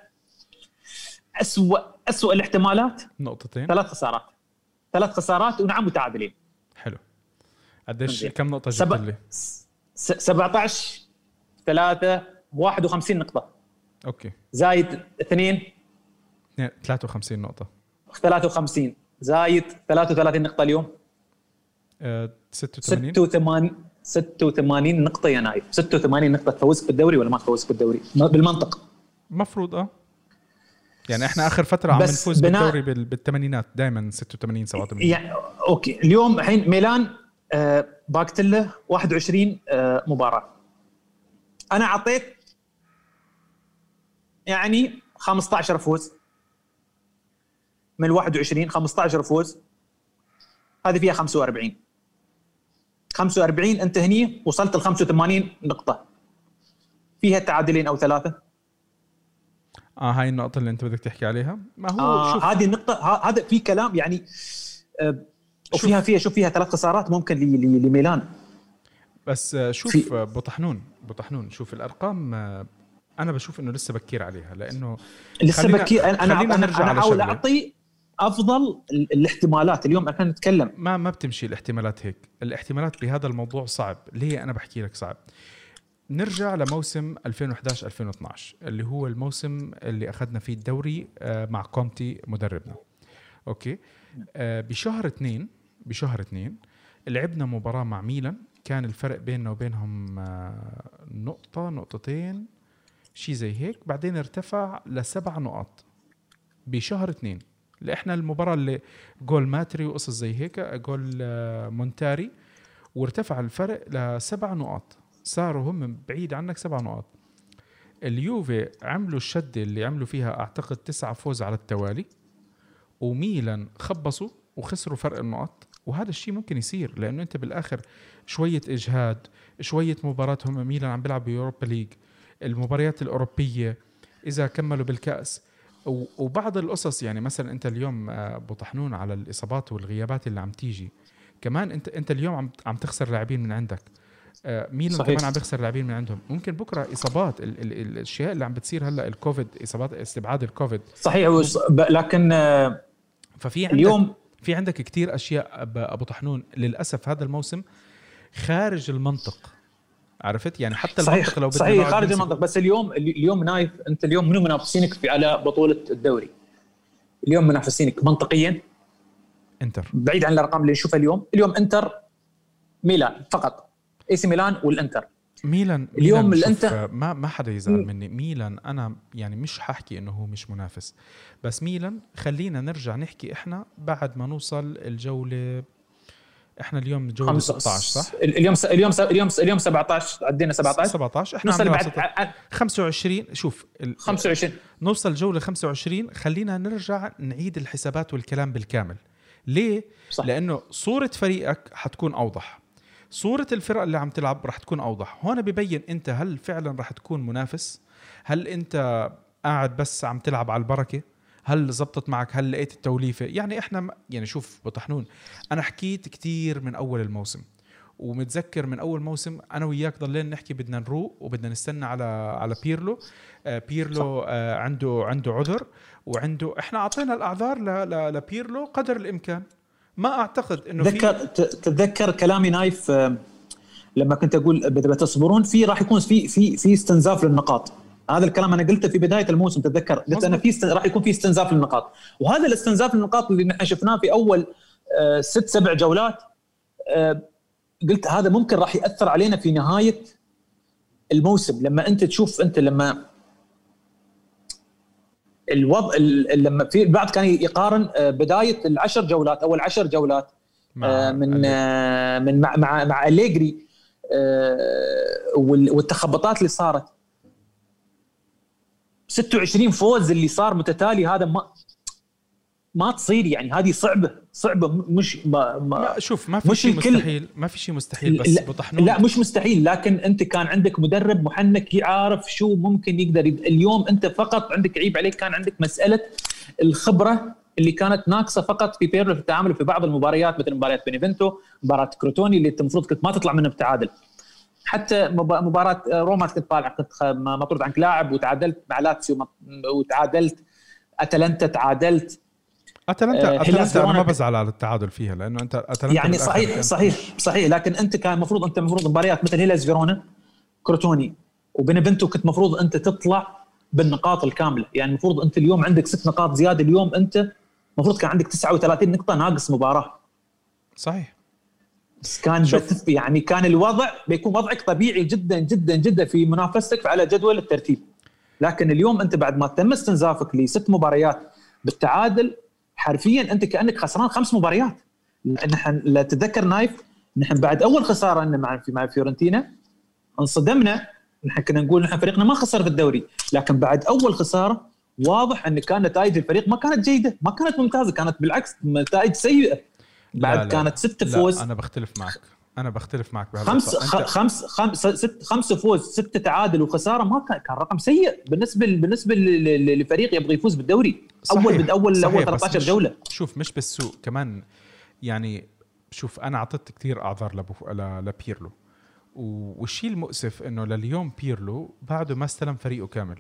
B: اسوء اسوء الاحتمالات.
A: نقطتين.
B: ثلاث خسارات. ثلاث خسارات ونعم متعادلين.
A: حلو. قديش؟ كم نقطة جبت لي؟
B: 17 3 51 نقطة.
A: okay.
B: زايد اثنين.
A: 53 نقطة.
B: 53 زايد 33 نقطة اليوم.
A: أه 86
B: 86 86 نقطة يا نايف 86 نقطة تفوزك بالدوري ولا ما تفوزك بالدوري بالمنطق.
A: المفروض آه. يعني إحنا آخر فترة عم نفوز بنا... بالدوري بالثمانينات دائما 86 87
B: يعني أوكي. اليوم الحين ميلان آه باقت له 21 آه مباراة. أنا أعطيت يعني 15 فوز. من 21 15 فوز. هذه فيها 45 45 انت هني وصلت ل 85 نقطة. فيها تعادلين أو ثلاثة.
A: آه هاي النقطة اللي أنت بدك تحكي عليها.
B: ما هو آه شوف هذه النقطة هذا في كلام يعني آه وفيها فيها شوف فيها ثلاث خسارات ممكن لميلان.
A: بس آه، شوف في... آه، بطحنون بطحنون. شوف الأرقام آه، أنا بشوف إنه لسه بكير عليها لأنه
B: لسه بكير. أنا أنا أنا أحاول أعطي أفضل الاحتمالات. اليوم إحنا نتكلم
A: ما ما بتمشي الاحتمالات هيك. الاحتمالات بهذا الموضوع صعب. ليه أنا بحكي لك صعب؟ نرجع لموسم 2011 2012 اللي هو الموسم اللي أخذنا فيه الدوري آه، مع كونتي مدربنا. okay؟ آه، بشهر اثنين بشهر اثنين لعبنا مباراة مع ميلان. كان الفرق بيننا وبينهم آه، نقطة نقطتين شيء زي هيك. بعدين ارتفع لسبع نقاط. بشهر اثنين. اللي إحنا المباراة اللي جول ماتري وقصص زي هيك جول آه، مونتاري وارتفع الفرق لسبع نقاط. صاروا هم بعيد عنك سبع نقاط. اليوفي عملوا الشدة اللي عملوا فيها أعتقد تسعة فوز على التوالي وميلان خبصوا وخسروا فرق النقط وهذا الشيء ممكن يصير لأنه أنت بالآخر شوية إجهاد شوية مباراة هم ميلان عم بيلعب بيوروبا ليج. المباريات الأوروبية إذا كملوا بالكأس وبعض القصص يعني مثلا أنت اليوم آه، أبو طحنون على الإصابات والغيابات اللي عم تيجي. كمان أنت أنت اليوم عم عم تخسر لاعبين من عندك. آه، ميلان صحيح. كمان عم بيخسر لاعبين من عندهم. ممكن بكرة إصابات ال ال ال الأشياء اللي عم بتصير هلأ الكوفيد إصابات استبعاد الكوفيد.
B: صحيح لكن آه،
A: ففي عندك اليوم في عندك كثير أشياء أبو طحنون. للأسف هذا الموسم خارج المنطق. عرفت؟ يعني حتى
B: صحيح المنطق لو صحيح خارج المنطق. بس اليوم اليوم نايف انت اليوم منو منافسينك في على بطولة الدوري؟ اليوم منافسينك منطقيا؟
A: انتر.
B: بعيد عن الأرقام اللي نشوفها اليوم. اليوم انتر ميلان فقط. AC ميلان والإنتر.
A: ميلان اليوم ميلان الإنتر ما ما حدا يزعل مني. ميلان أنا يعني مش حاحكي إنه هو مش منافس. بس ميلان خلينا نرجع نحكي إحنا بعد ما نوصل الجولة إحنا اليوم جوله 16 صح؟
B: اليوم س... اليوم س... اليوم س... اليوم 17 عدينا 17
A: 17 إحنا نوصل بعد 25 شوف
B: ال... 25
A: نوصل جوله 25 خلينا نرجع نعيد الحسابات والكلام بالكامل. ليه؟ صح. لأنه صورة فريقك حتكون أوضح. صورة الفرق اللي عم تلعب رح تكون أوضح. هون ببين أنت هل فعلا رح تكون منافس؟ هل أنت قاعد بس عم تلعب على البركة؟ هل زبطت معك؟ هل لقيت التوليفة؟ يعني إحنا يعني شوف بطحنون أنا حكيت كتير من أول الموسم ومتذكر من أول موسم أنا وياك ضلينا نحكي بدنا نروق وبدنا نستنى على على بيرلو. آه بيرلو آه عنده عنده عذر وعنده إحنا أعطينا الأعذار ل- ل- لبيرلو قدر الإمكان. ما أعتقد إنه في
B: تذكر ت- تتذكر كلامي نايف آه، لما كنت أقول اذا بتصبرون في راح يكون في في في استنزاف للنقاط. هذا الكلام أنا قلته في بداية الموسم تتذكر قلت
A: أنا.
B: في. راح يكون في استنزاف للنقاط وهذا الاستنزاف للنقاط اللي نحن شفناه في أول آه، ست سبع جولات آه، قلت هذا ممكن راح يأثر علينا في نهاية الموسم لما أنت تشوف أنت لما الوضع ال- لما في البعض كان يقارن آه، بداية العشر جولات أول عشر جولات آه، من من مع مع مع وال- والتخبطات اللي صارت 26 فوز اللي صار متتالي هذا ما ما تصير يعني. هذه صعبة صعبة مش ما ما
A: ما شوف ما في
B: مش
A: شيء
B: الكل-
A: مستحيل ما في شيء مستحيل بس
B: لا,
A: بطحنون
B: لا مش مستحيل لكن أنت كان عندك مدرب محنك يعرف شو ممكن يقدر يد... اليوم أنت فقط عندك عيب عليك كان عندك مسألة الخبرة اللي كانت ناقصة فقط في بيرلو في التعامل في بعض المباريات مثل مباريات بينيفنتو مباراة كروتوني اللي أنت المفروض كنت ما تطلع منها بتعادل حتى مب- مباراة روما كنت طالع كنت مطرود عنك لاعب وتعادلت مع لاتسيو وتعادلت. أتلانتا تعادلت.
A: اتلانتا
B: آه،
A: أتلانتا
B: أنا
A: ما بزعل على التعادل فيها لأنه أنت أتلانتا
B: يعني صحيح صحيح صحيح. لكن أنت كان المفروض أنت المفروض مباريات مثل هيلاس فيرونا كروتوني وبينفنتو كنت المفروض أنت تطلع بالنقاط الكاملة. يعني المفروض أنت اليوم عندك ست نقاط زيادة. اليوم أنت المفروض كان عندك 39 نقطة ناقص مباراة.
A: صحيح.
B: بس كان
A: شوف.
B: يعني كان الوضع بيكون وضعك طبيعي جدا جدا جدا في منافستك على جدول الترتيب. لكن اليوم أنت بعد ما تم استنزافك لست مباريات بالتعادل حرفيا أنت كأنك خسران خمس مباريات. نحن لا تتذكر نايف نحن بعد أول خسارة لنا مع مع فيورنتينا انصدمنا. نحن كنا نقول نحن فريقنا ما خسر في الدوري. لكن بعد أول خسارة واضح أن كان نتائج الفريق ما كانت جيدة ما كانت ممتازة كانت بالعكس نتائج سيئة. بعد
A: لا لا.
B: كانت ست
A: لا
B: فوز.
A: أنا بختلف معك. أنا بختلف معك بهذا
B: خمس خمس خمس ست خمسة فوز ستة تعادل وخسارة ما كان كان رقم سيء. بالنسبة بالنسبة لفريق يبغى يفوز بالدوري. أول بد اول
A: صحيح،
B: أول
A: بس
B: 13
A: مش-
B: جولة.
A: شوف مش بالسوء. كمان يعني شوف أنا أعطيت كثير أعذار لبو- ل- لبيرلو. والشيء المؤسف إنه لليوم بيرلو بعده ما استلم فريقه كامل.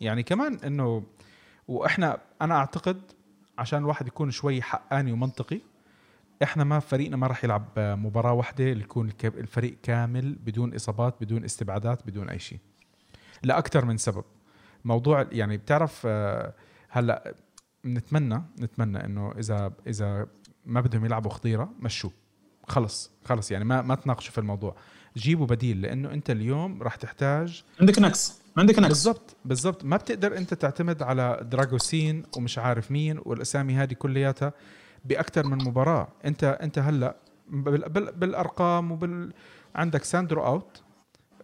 A: يعني كمان إنه وإحنا أنا أعتقد عشان الواحد يكون شوي حقاني ومنطقي إحنا ما فريقنا ما راح يلعب مباراة واحدة يكون الفريق كامل بدون إصابات بدون استبعادات بدون أي شيء. لاكثر من سبب. موضوع يعني بتعرف آه، هلأ نتمنى نتمنى إنه إذا إذا ما بدهم يلعبوا خطيرة مشوه خلص خلص. يعني ما ما تناقشوا في الموضوع. جيبوا بديل لأنه أنت اليوم راح تحتاج
B: عندك نقص. عندك نقص.
A: بالضبط بالضبط. ما بتقدر أنت تعتمد على دراغوسين ومش عارف مين والأسامي هذه كلياتها. بأكثر من مباراة. أنت أنت هلأ بال بال بالأرقام وبال عندك ساندرو أوت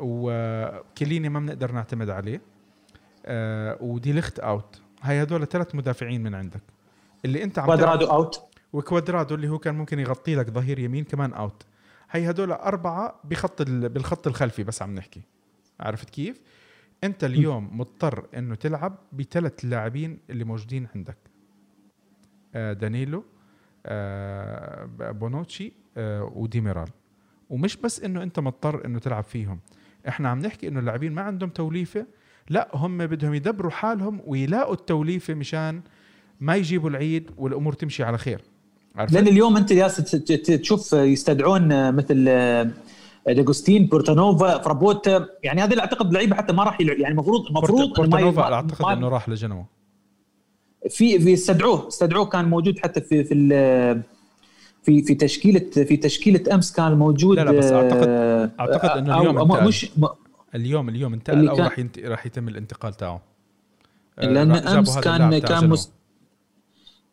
A: وكليني ما بنقدر نعتمد عليه آه ودي ليخت أوت. هاي هدول ثلاث مدافعين من عندك. اللي أنت عم
B: كوادرادو أوت.
A: وكوادرادو اللي هو كان ممكن يغطي لك ظهير يمين كمان أوت. هي هدول أربعة بخط ال- بالخط الخلفي بس عم نحكي. عرفت كيف؟ أنت اليوم مضطر إنه تلعب بثلاث لاعبين اللي موجودين عندك. آه دانيلو بونوتشي آه وديميرال ومش بس إنه أنت مضطر إنه تلعب فيهم. إحنا عم نحكي إنه اللاعبين ما عندهم توليفة. لا هم بدهم يدبروا حالهم ويلاقوا التوليفة مشان ما يجيبوا العيد والأمور تمشي على خير؟
B: لأن اليوم أنت ياس ت- تشوف يستدعون مثل آه، داغوستين بورتانوفا فرابوتا. يعني هذه أعتقد لعيبة حتى ما راح يلعب يعني المفروض المفروض
A: بورتانوفا
B: أعتقد
A: إنه راح لجنوا.
B: في في استدعوه استدعوه كان موجود حتى في في في في تشكيلة في تشكيلة أمس كان موجود
A: لا لا، بس أعتقد-
B: آه،
A: أعتقد إنه
B: أو-
A: اليوم
B: أو
A: انتقل.
B: مش
A: اليوم اليوم انتقل
B: أو
A: راح ينت... راح يتم الانتقال تاعه آه،
B: لأن
A: أمس
B: كان كان. مس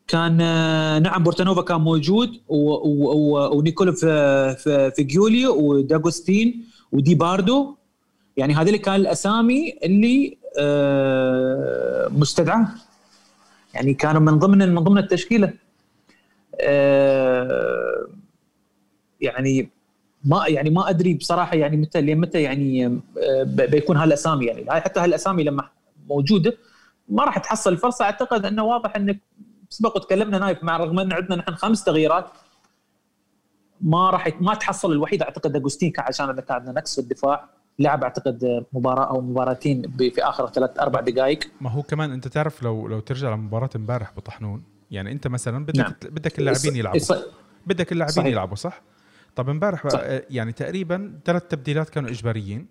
B: كان آه، نعم بورتانوفا كان موجود و- و- و- ونيكولو في في جيوليو وداغوستين ودي باردو يعني هذول كان الأسامي اللي مستدعاه يعني كانوا من ضمن من ضمن التشكيلة. آه، يعني ما يعني ما أدري بصراحة يعني متى لمتى يعني آه، بيكون هالأسامي يعني. هاي حتى هالأسامي لما موجودة ما راح تحصل الفرصه أعتقد إنه واضح إنك سبق وتكلمنا نايف مع رغم إن عندنا نحن خمس تغييرات ما راح ما تحصل الوحيد أعتقد اجوستين عشان إذا كان عندنا نقص في الدفاع. لعب أعتقد مباراة أو مباراتين في آخر ثلاث أربع دقائق.
A: ما هو كمان أنت تعرف لو لو ترجع لمباراة امبارح بطحنون يعني أنت مثلا بدك نعم. بدك اللاعبين يلعبوا. بدك اللاعبين يلعبوا صح؟ طب امبارح يعني تقريبا ثلاث تبديلات كانوا إجباريين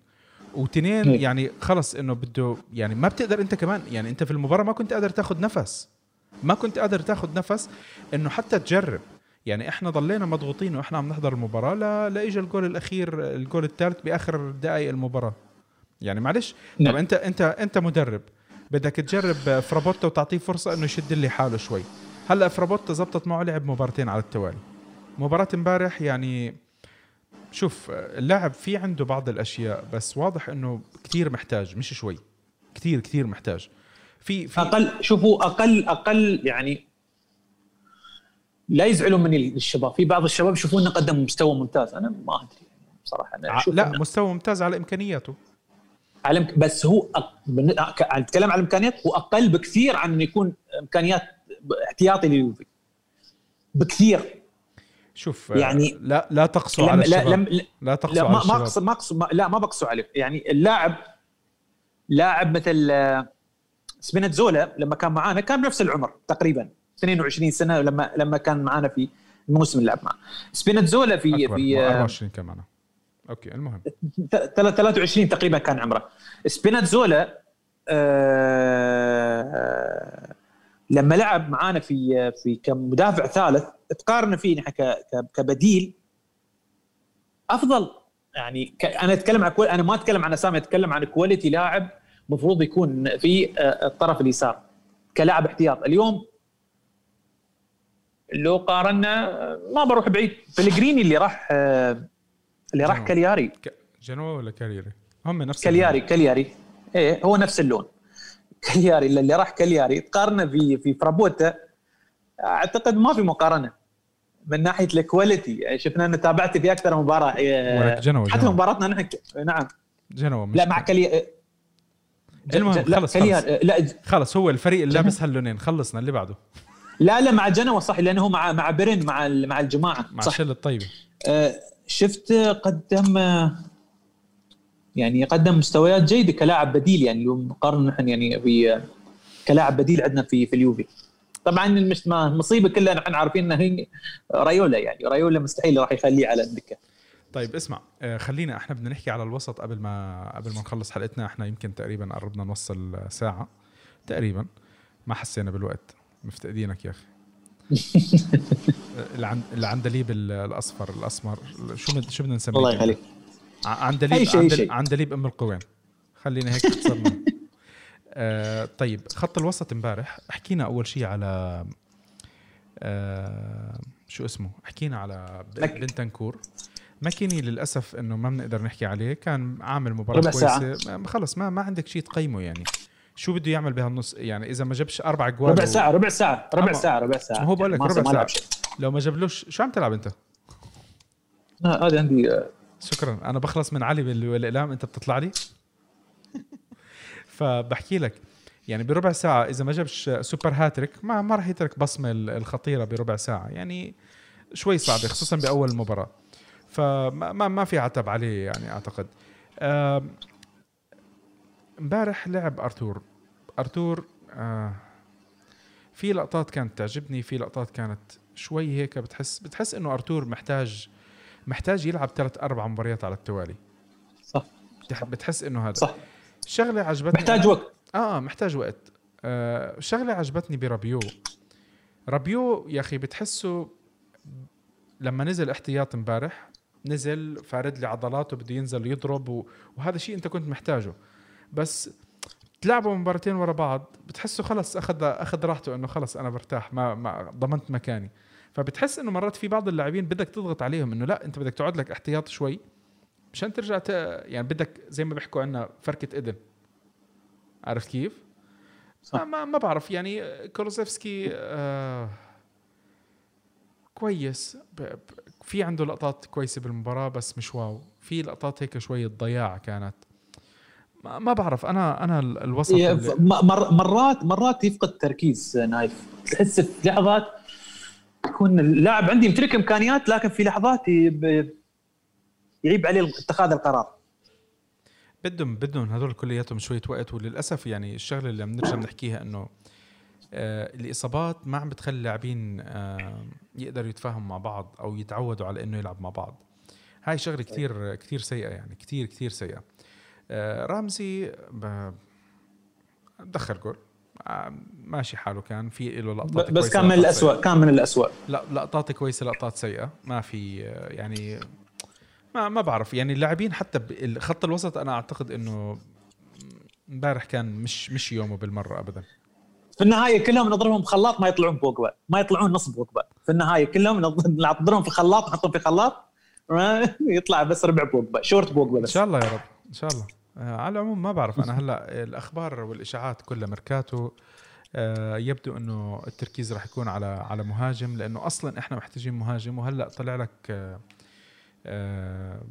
A: وتنين يعني خلص إنه بده يعني ما بتقدر أنت كمان يعني أنت في المباراة ما كنت قادر تاخذ نفس. ما كنت قادر تاخذ نفس إنه حتى تجرب. يعني إحنا ضلينا مضغوطين وإحنا عم نحضر المباراة لا لاجى الجول الأخير الجول الثالث بآخر دقائق المباراة. يعني معلش نعم. طب انت انت أنت مدرب بدك تجرب فرابوتا وتعطيه فرصة إنه يشد لي حاله شوي. هلأ فرابوتا زبطت معه لعب مباراتين على التوالي. مباراة امبارح يعني شوف اللاعب في عنده بعض الأشياء بس واضح إنه كثير محتاج مش شوي. كثير كثير محتاج. في في
B: أقل شوفوا أقل أقل يعني لا يزعلوا من الشباب. في بعض الشباب يشوفون إنه قدم مستوى ممتاز. أنا ما أدري. بصراحه
A: أشوف لا مستوى ممتاز على إمكانياته.
B: على بس هو أتكلم عن الإمكانيات. هو أقل بكثير عن إنه يكون إمكانيات احتياطي لليوفي. بكثير.
A: شوف يعني لا لا تقسو على الشباب. لا, لا,
B: لا تقسو على ما الشباب. ما اقصد ما اقصد لا ما بقسو عليه. يعني اللاعب لاعب مثل آه، سبينتزولا لما كان معانا كان بنفس العمر تقريبا. 22 سنة لما لما كان معانا في الموسم اللي لعب معه سبيناتزولا في في
A: 24 كان معنا. okay المهم.
B: 23 تقريبا كان عمره. سبيناتزولا آه لما لعب معانا في في كمدافع ثالث تقارن فيه كبديل أفضل. يعني أنا أتكلم عن أنا ما أتكلم عن أسامي أتكلم عن quality لاعب المفروض يكون في آه، الطرف اليسار كلاعب احتياط. اليوم لو قارنا ما بروح بعيد. بيليغريني اللي راح اللي راح كالياري.
A: جنوا ولا كالياري؟ هم نفس
B: كالياري كالياري. إيه هو نفس اللون. [LAUGHS] كالياري اللي راح كالياري. تقارنه في في فرابوتا أعتقد ما في مقارنة من ناحية ال quality يعني شفنا ان تابعت في أكثر مباراة. آه، جنوا حتى مباراتنا نحن نعم.
A: جنوا
B: لا مع كالياري
A: المهم خلص خلص. لا خلص هو الفريق اللي لابس هاللونين. خلصنا اللي بعده.
B: لا لا مع جنوا صح لأنه هو مع مع برن مع مع الجماعة.
A: مع الشله الطيبه
B: آه شفت قدم يعني قدم مستويات جيدة كلاعب بديل يعني لو مقارنه نحن يعني في كلاعب بديل عندنا في في اليوفي. طبعا المصيبة كلها نحن عارفين انها هي رايولا يعني رايولا مستحيل راح يخليه على الدكة.
A: طيب اسمع آه، خلينا إحنا بدنا نحكي على الوسط قبل ما قبل ما نخلص حلقتنا. إحنا يمكن تقريبا قربنا نوصل ساعة تقريبا. ما حسينا بالوقت. مفتقدينك يا أخي. [LAUGHS] العندليب الأصفر الأسمر شو شو بدنا نسميه
B: الله يخليك.
A: عندليب عندليب, عندليب أم القوين خلينا هيك خسرنا [LAUGHS] آه طيب خط الوسط امبارح حكينا أول شيء على آه شو اسمه؟ حكينا على بنتنكور. ماكيني للأسف إنه ما بنقدر نحكي عليه كان عامل مباراة كويسة. خلص ما ما عندك شيء تقيمه يعني. شو بده يعمل بهالنص؟ يعني إذا ما جابش أربع جوال
B: ربع ساعة ربع ساعة ربع ساعة ربع ساعة.
A: هو بقول لك ربع ساعة. لو ما جابلوش شو عم تلعب أنت؟
B: هذا عندي آه.
A: شكرا. أنا بخلص من علي بالإقلام أنت بتطلع لي؟ [LAUGHS] فبحكي لك يعني بربع ساعة إذا ما جابش سوبر هاتريك ما ما راح يترك بصمة الخطيرة بربع ساعة. يعني شوي صعبة خصوصا بأول المباراة فما ما في عتب عليه يعني أعتقد. امبارح لعب أرتور. أرتور آه في لقطات كانت تعجبني في لقطات كانت شوي هيك بتحس بتحس إنه أرتور محتاج محتاج يلعب ثلاث أربع مباريات على التوالي.
B: صح.
A: بتحس إنه هذا.
B: صح.
A: شغلة عجبتني
B: محتاج وقت.
A: آه محتاج وقت. آه شغلة عجبتني برابيو. رابيو يا أخي بتحسه لما نزل احتياط امبارح نزل فارد لي عضلاته بده ينزل يضرب وهذا شيء أنت كنت محتاجه. بس تلعبوا مباراتين ورا بعض بتحسوا خلص أخذ أخذ راحته إنه خلص أنا برتاح ما, ما ضمنت مكاني فبتحس إنه مرات في بعض اللاعبين بدك تضغط عليهم إنه لا أنت بدك تقعد لك احتياط شوي مشان ترجع ت... يعني بدك زي ما بيحكوا عنا فركة إذن عرفت كيف؟ صح. ما ما بعرف يعني كولوسيفسكي آه كويس ب... ب... في عنده لقطات كويسة بالمباراة بس مش واو في لقطات هيك شوية ضياع كانت ما, ما بعرف أنا أنا الوسط
B: اللي... مر... مرات مرات يفقد تركيز نايف. تحس في لحظات يكون اللاعب عندي يمتلك إمكانيات لكن في لحظات يعيب عليه اتخاذ القرار.
A: بدهم بدهم هذول كلياتهم شوية وقت وللأسف يعني الشغلة اللي بنرجع بنحكيها [COUGHS] إنه آه الإصابات ما عم بتخلي اللاعبين آه يقدروا يتفاهموا مع بعض أو يتعودوا على إنه يلعب مع بعض. هاي شغلة كثير كثير سيئة يعني كثير كثير سيئة. آه رامزي دخل جول. آه، ماشي حاله كان. في له لقطات
B: بس كان من الأسوأ كان من الأسوأ.
A: لا لقطات كويسة لقطات سيئة. ما في آه، يعني ما ما بعرف. يعني اللاعبين حتى خط الوسط أنا أعتقد إنه امبارح كان مش مش يومه بالمرة ابدا.
B: في النهاية كلهم نضربهم خلاط ما يطلعون بوجبا ما يطلعون نص بوجبا في النهاية كلهم نضربهم في خلاط نحطهم في خلاط يطلع بس ربع بوجبا شورت بوجبا بس.
A: إن شاء الله يا رب إن شاء الله. على العموم ما بعرف أنا هلأ الأخبار والإشاعات كلها ميركاتو. آه يبدو إنه التركيز راح يكون على على مهاجم لأنه أصلا إحنا محتاجين مهاجم وهلأ طلع لك آه آه،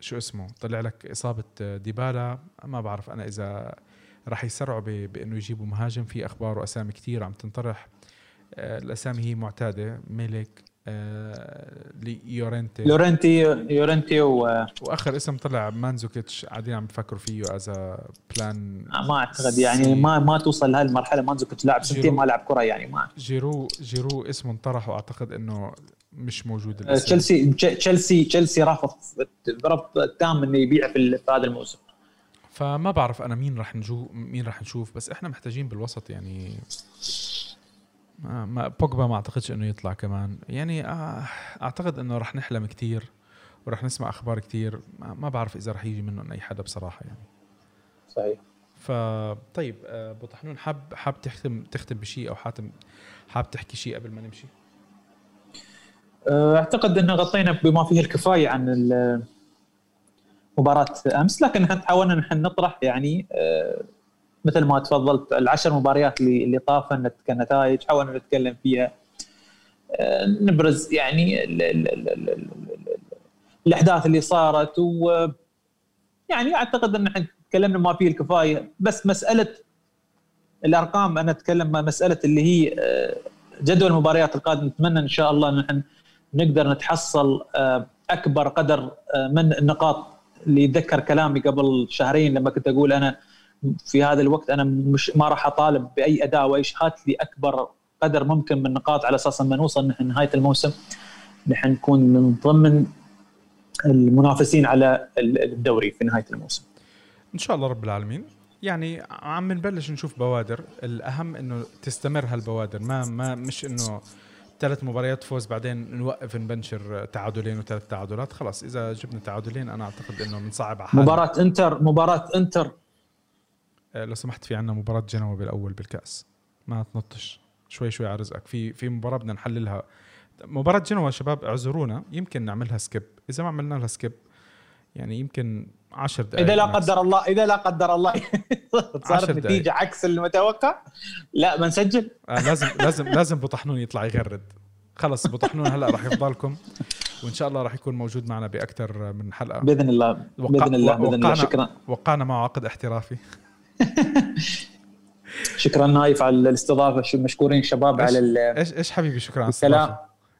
A: شو اسمه طلع لك إصابة ديبالا. ما بعرف أنا إذا راح يسرعوا بإنه يجيبوا مهاجم. في أخبار وأسامي كثير عم تنطرح. آه، الأسامي هي معتادة ميلك آه يورنتي
B: يورنتي يورنتي و...
A: وآخر اسم طلع مانزوكيتش قاعدين عم بفكروا فيه as plan
B: ما أعتقد. يعني ما ما توصل لهي المرحله مانزوكيتش لاعب سنتين ما لعب كرة يعني ما
A: جيرو جيرو اسمه انطرح وأعتقد إنه مش موجود
B: الاسم. تشيلسي تشيلسي تشيلسي رافض رفض تام إنه يبيع في هذا الموسم.
A: فما بعرف أنا مين راح نشوف مين راح نشوف بس إحنا محتاجين بالوسط يعني. ما, بوجبا ما أعتقدش إنه يطلع كمان. يعني آه، أعتقد إنه راح نحلم كثير وراح نسمع أخبار كثير ما بعرف إذا راح يجي منهم أي حدا بصراحة يعني.
B: صحيح.
A: فطيب آه، أبو طحنون حاب حاب تختم تختم بشيء أو حاتم حاب تحكي شيء قبل ما نمشي؟
B: آه، أعتقد ان غطينا بما فيه الكفاية عن مباراة أمس لكن حاولنا نحن نطرح يعني مثل ما تفضلت العشر مباريات اللي اللي طافن كنتائج حاولنا نتكلم فيها. آه، نبرز يعني ال ال ال ال ال الأحداث اللي صارت و يعني أعتقد أن إحنا تكلمنا ما فيه الكفاية. بس مسألة الأرقام أنا أتكلم مسألة اللي هي آه، جدول المباريات القادمة. نتمنى إن شاء الله إن إحنا نقدر نتحصل آه، أكبر قدر من النقاط اللي يتذكر كلامي قبل شهرين لما كنت أقول أنا في هذا الوقت أنا مش ما راح أطالب بأي اداء وأي شيء. هات لي أكبر قدر ممكن من النقاط على أساس لما نوصل نحن نهاية الموسم. نحن نكون من ضمن المنافسين على الدوري في نهاية الموسم.
A: إن شاء الله رب العالمين. يعني عم نبلش نشوف بوادر، الأهم إنه تستمر هالبوادر. ما ما مش إنه ثلاث مباريات فوز بعدين نوقف نبنشر تعادلين وثلاث تعادلات. خلاص إذا جبنا تعادلين أنا أعتقد إنه بنصعب على
B: مباراة انتر مباراة
A: إنتر لو سمحت في عنا مباراة جنوة بالأول بالكأس. ما تنطش. شوي شوي على رزقك. في في مباراة بدنا نحللها. مباراة جنوة شباب اعذرونا. يمكن نعملها skip إذا ما عملنا لها سكيب يعني يمكن 10 دقائق
B: إذا لا قدر الله إذا لا قدر الله. [LAUGHS] صارت نتيجة عكس المتوقع لا بنسجل
A: آه لازم لازم لازم بطحنون يطلع يغرد. خلص بطحنون هلا راح يفضلكم. وإن شاء الله راح يكون موجود معنا بأكثر من حلقة.
B: بإذن الله. بإذن الله بإذن الله. شكرا.
A: وقعنا معه عقد احترافي. [LAUGHS]
B: شكرا نايف على الاستضافة. مشكورين شباب على
A: إيش إيش حبيبي؟ شكرا. على الاستضافه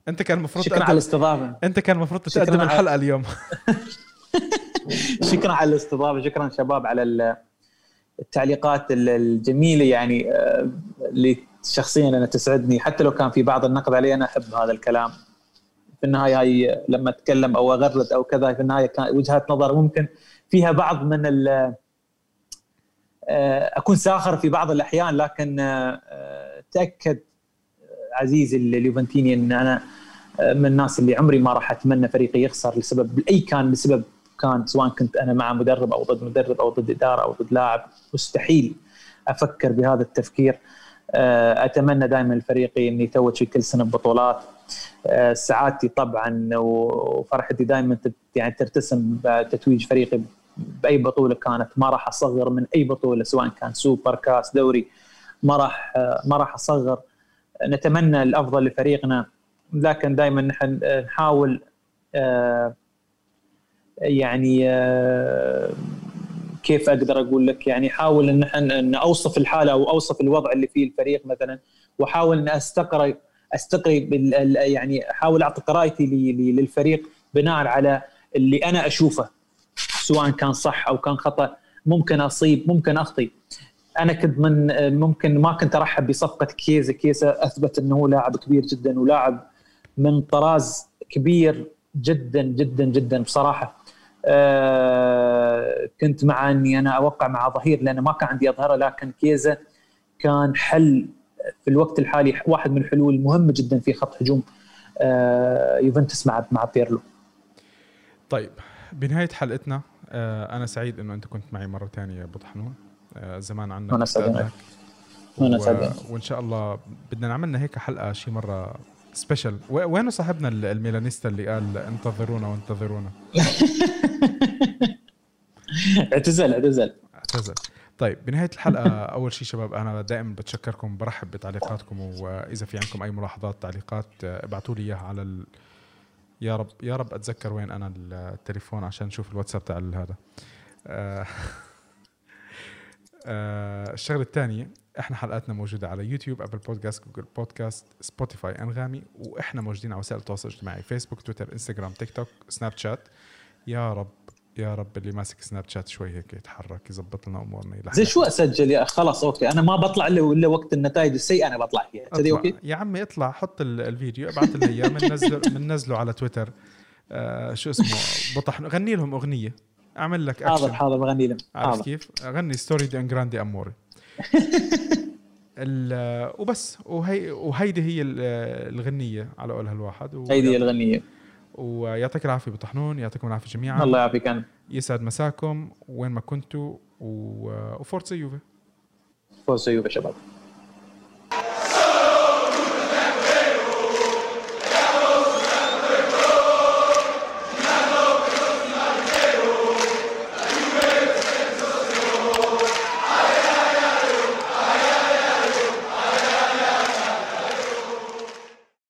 A: أنت كان المفروض
B: شكرا على الاستضافة.
A: أنت كان المفروض تقدم الحلقة اليوم. [LAUGHS] [LAUGHS]
B: شكرا على الاستضافة. شكرا شباب على التعليقات الجميلة يعني آه، اللي شخصيا أنا تسعدني. حتى لو كان في بعض النقد علي أنا أحب هذا الكلام. في النهاية هاي لما أتكلم أو أغرد أو كذا في النهاية كان وجهات نظر ممكن فيها بعض من آه، أكون ساخر في بعض الأحيان لكن آه، تأكد عزيزي اليوفنتيني إن أنا آه، من الناس اللي عمري ما راح أتمنى فريقي يخسر لسبب أي كان لسبب كان سواء كنت أنا مع مدرب أو ضد مدرب أو ضد إدارة أو ضد لاعب مستحيل أفكر بهذا التفكير. أتمنى دائما لفريقي انه يتوج في كل سنة ببطولات. سعادتي طبعا وفرحتي دائما يعني ترتسم بتتويج فريقي بأي بطولة كانت ما راح أصغر من أي بطولة سواء كان سوبر كاس دوري ما راح ما راح أصغر. نتمنى الأفضل لفريقنا لكن دائما نحن نحاول آه، يعني آه، كيف أقدر أقول لك؟ يعني احاول إن إن أوصف الحالة أو أوصف الوضع اللي فيه الفريق مثلا واحاول إن استقري استقري يعني احاول اعطي قراءتي للفريق بناء على اللي أنا أشوفه. سواء كان صح أو كان خطأ ممكن أصيب ممكن أخطي. أنا كنت من ممكن ما كنت أرحب بصفقة كيزا. كيزا أثبت إنه لاعب كبير جدا ولاعب من طراز كبير جدا جدا جدا بصراحة. آه كنت مع إني أنا أوقع مع ظهير لأن ما كان عندي أظهرة لكن كيزا كان حل في الوقت الحالي واحد من الحلول المهمه جدا في خط هجوم آه يوفنتوس مع مع بيرلو.
A: طيب بنهاية حلقتنا آه أنا سعيد إنه أنت كنت معي مرة ثانية أبو طحنون. آه زمان عنك
B: أنا سعيد. أنا سعيد.
A: وإن شاء الله بدنا نعملنا هيك حلقة شي مرة سبيشل وينه صاحبنا الميلانيستا اللي قال انتظرونا وانتظرونا؟ [LAUGHS]
B: اعتزل اعتزل.
A: اعتزل. طيب بنهاية الحلقة أول شيء شباب أنا دائما بتشكركم برحب بتعليقاتكم وإذا في عندكم أي ملاحظات تعليقات ابعثوا لي إياها على ال... يا رب يا رب أتذكر وين أنا التليفون عشان نشوف الواتساب تاع هذا. آه، آه، الشغلة الثانية إحنا حلقاتنا موجودة على يوتيوب أبل بودكاست جوجل بودكاست سبوتيفاي أنغامي وإحنا موجودين على وسائل التواصل الاجتماعي فيسبوك تويتر إنستغرام تيك توك سناب شات. يا رب يا رب اللي ماسك سناب شات شوي هيك يتحرك يظبط لنا أمورنا
B: زي شو أسجل يا خلاص okay. أنا ما بطلع إلا إلا وقت النتائج السيئة أنا بطلع فيها. كذي okay؟
A: يا عمي اطلع حط الفيديو ابعث لنا إياه بننزله [LAUGHS] بننزله على تويتر. آه شو اسمه؟ بطح غني لهم أغنية. أعمل لك
B: اكشن حاضر حاضر بغني لهم.
A: عارف كيف؟ غني storia di un grande [LAUGHS] amore وبس. وهي وهيدي هي الغنية على قولها الواحد.
B: هيدي هي الغنية.
A: ويعطيك العافية بطحنون يعطيكم العافية جميعا.
B: الله يعافيك أنا
A: يسعد مساكم وين ما كنتوا و forza يوفي.
B: فورتسا يوفي شباب.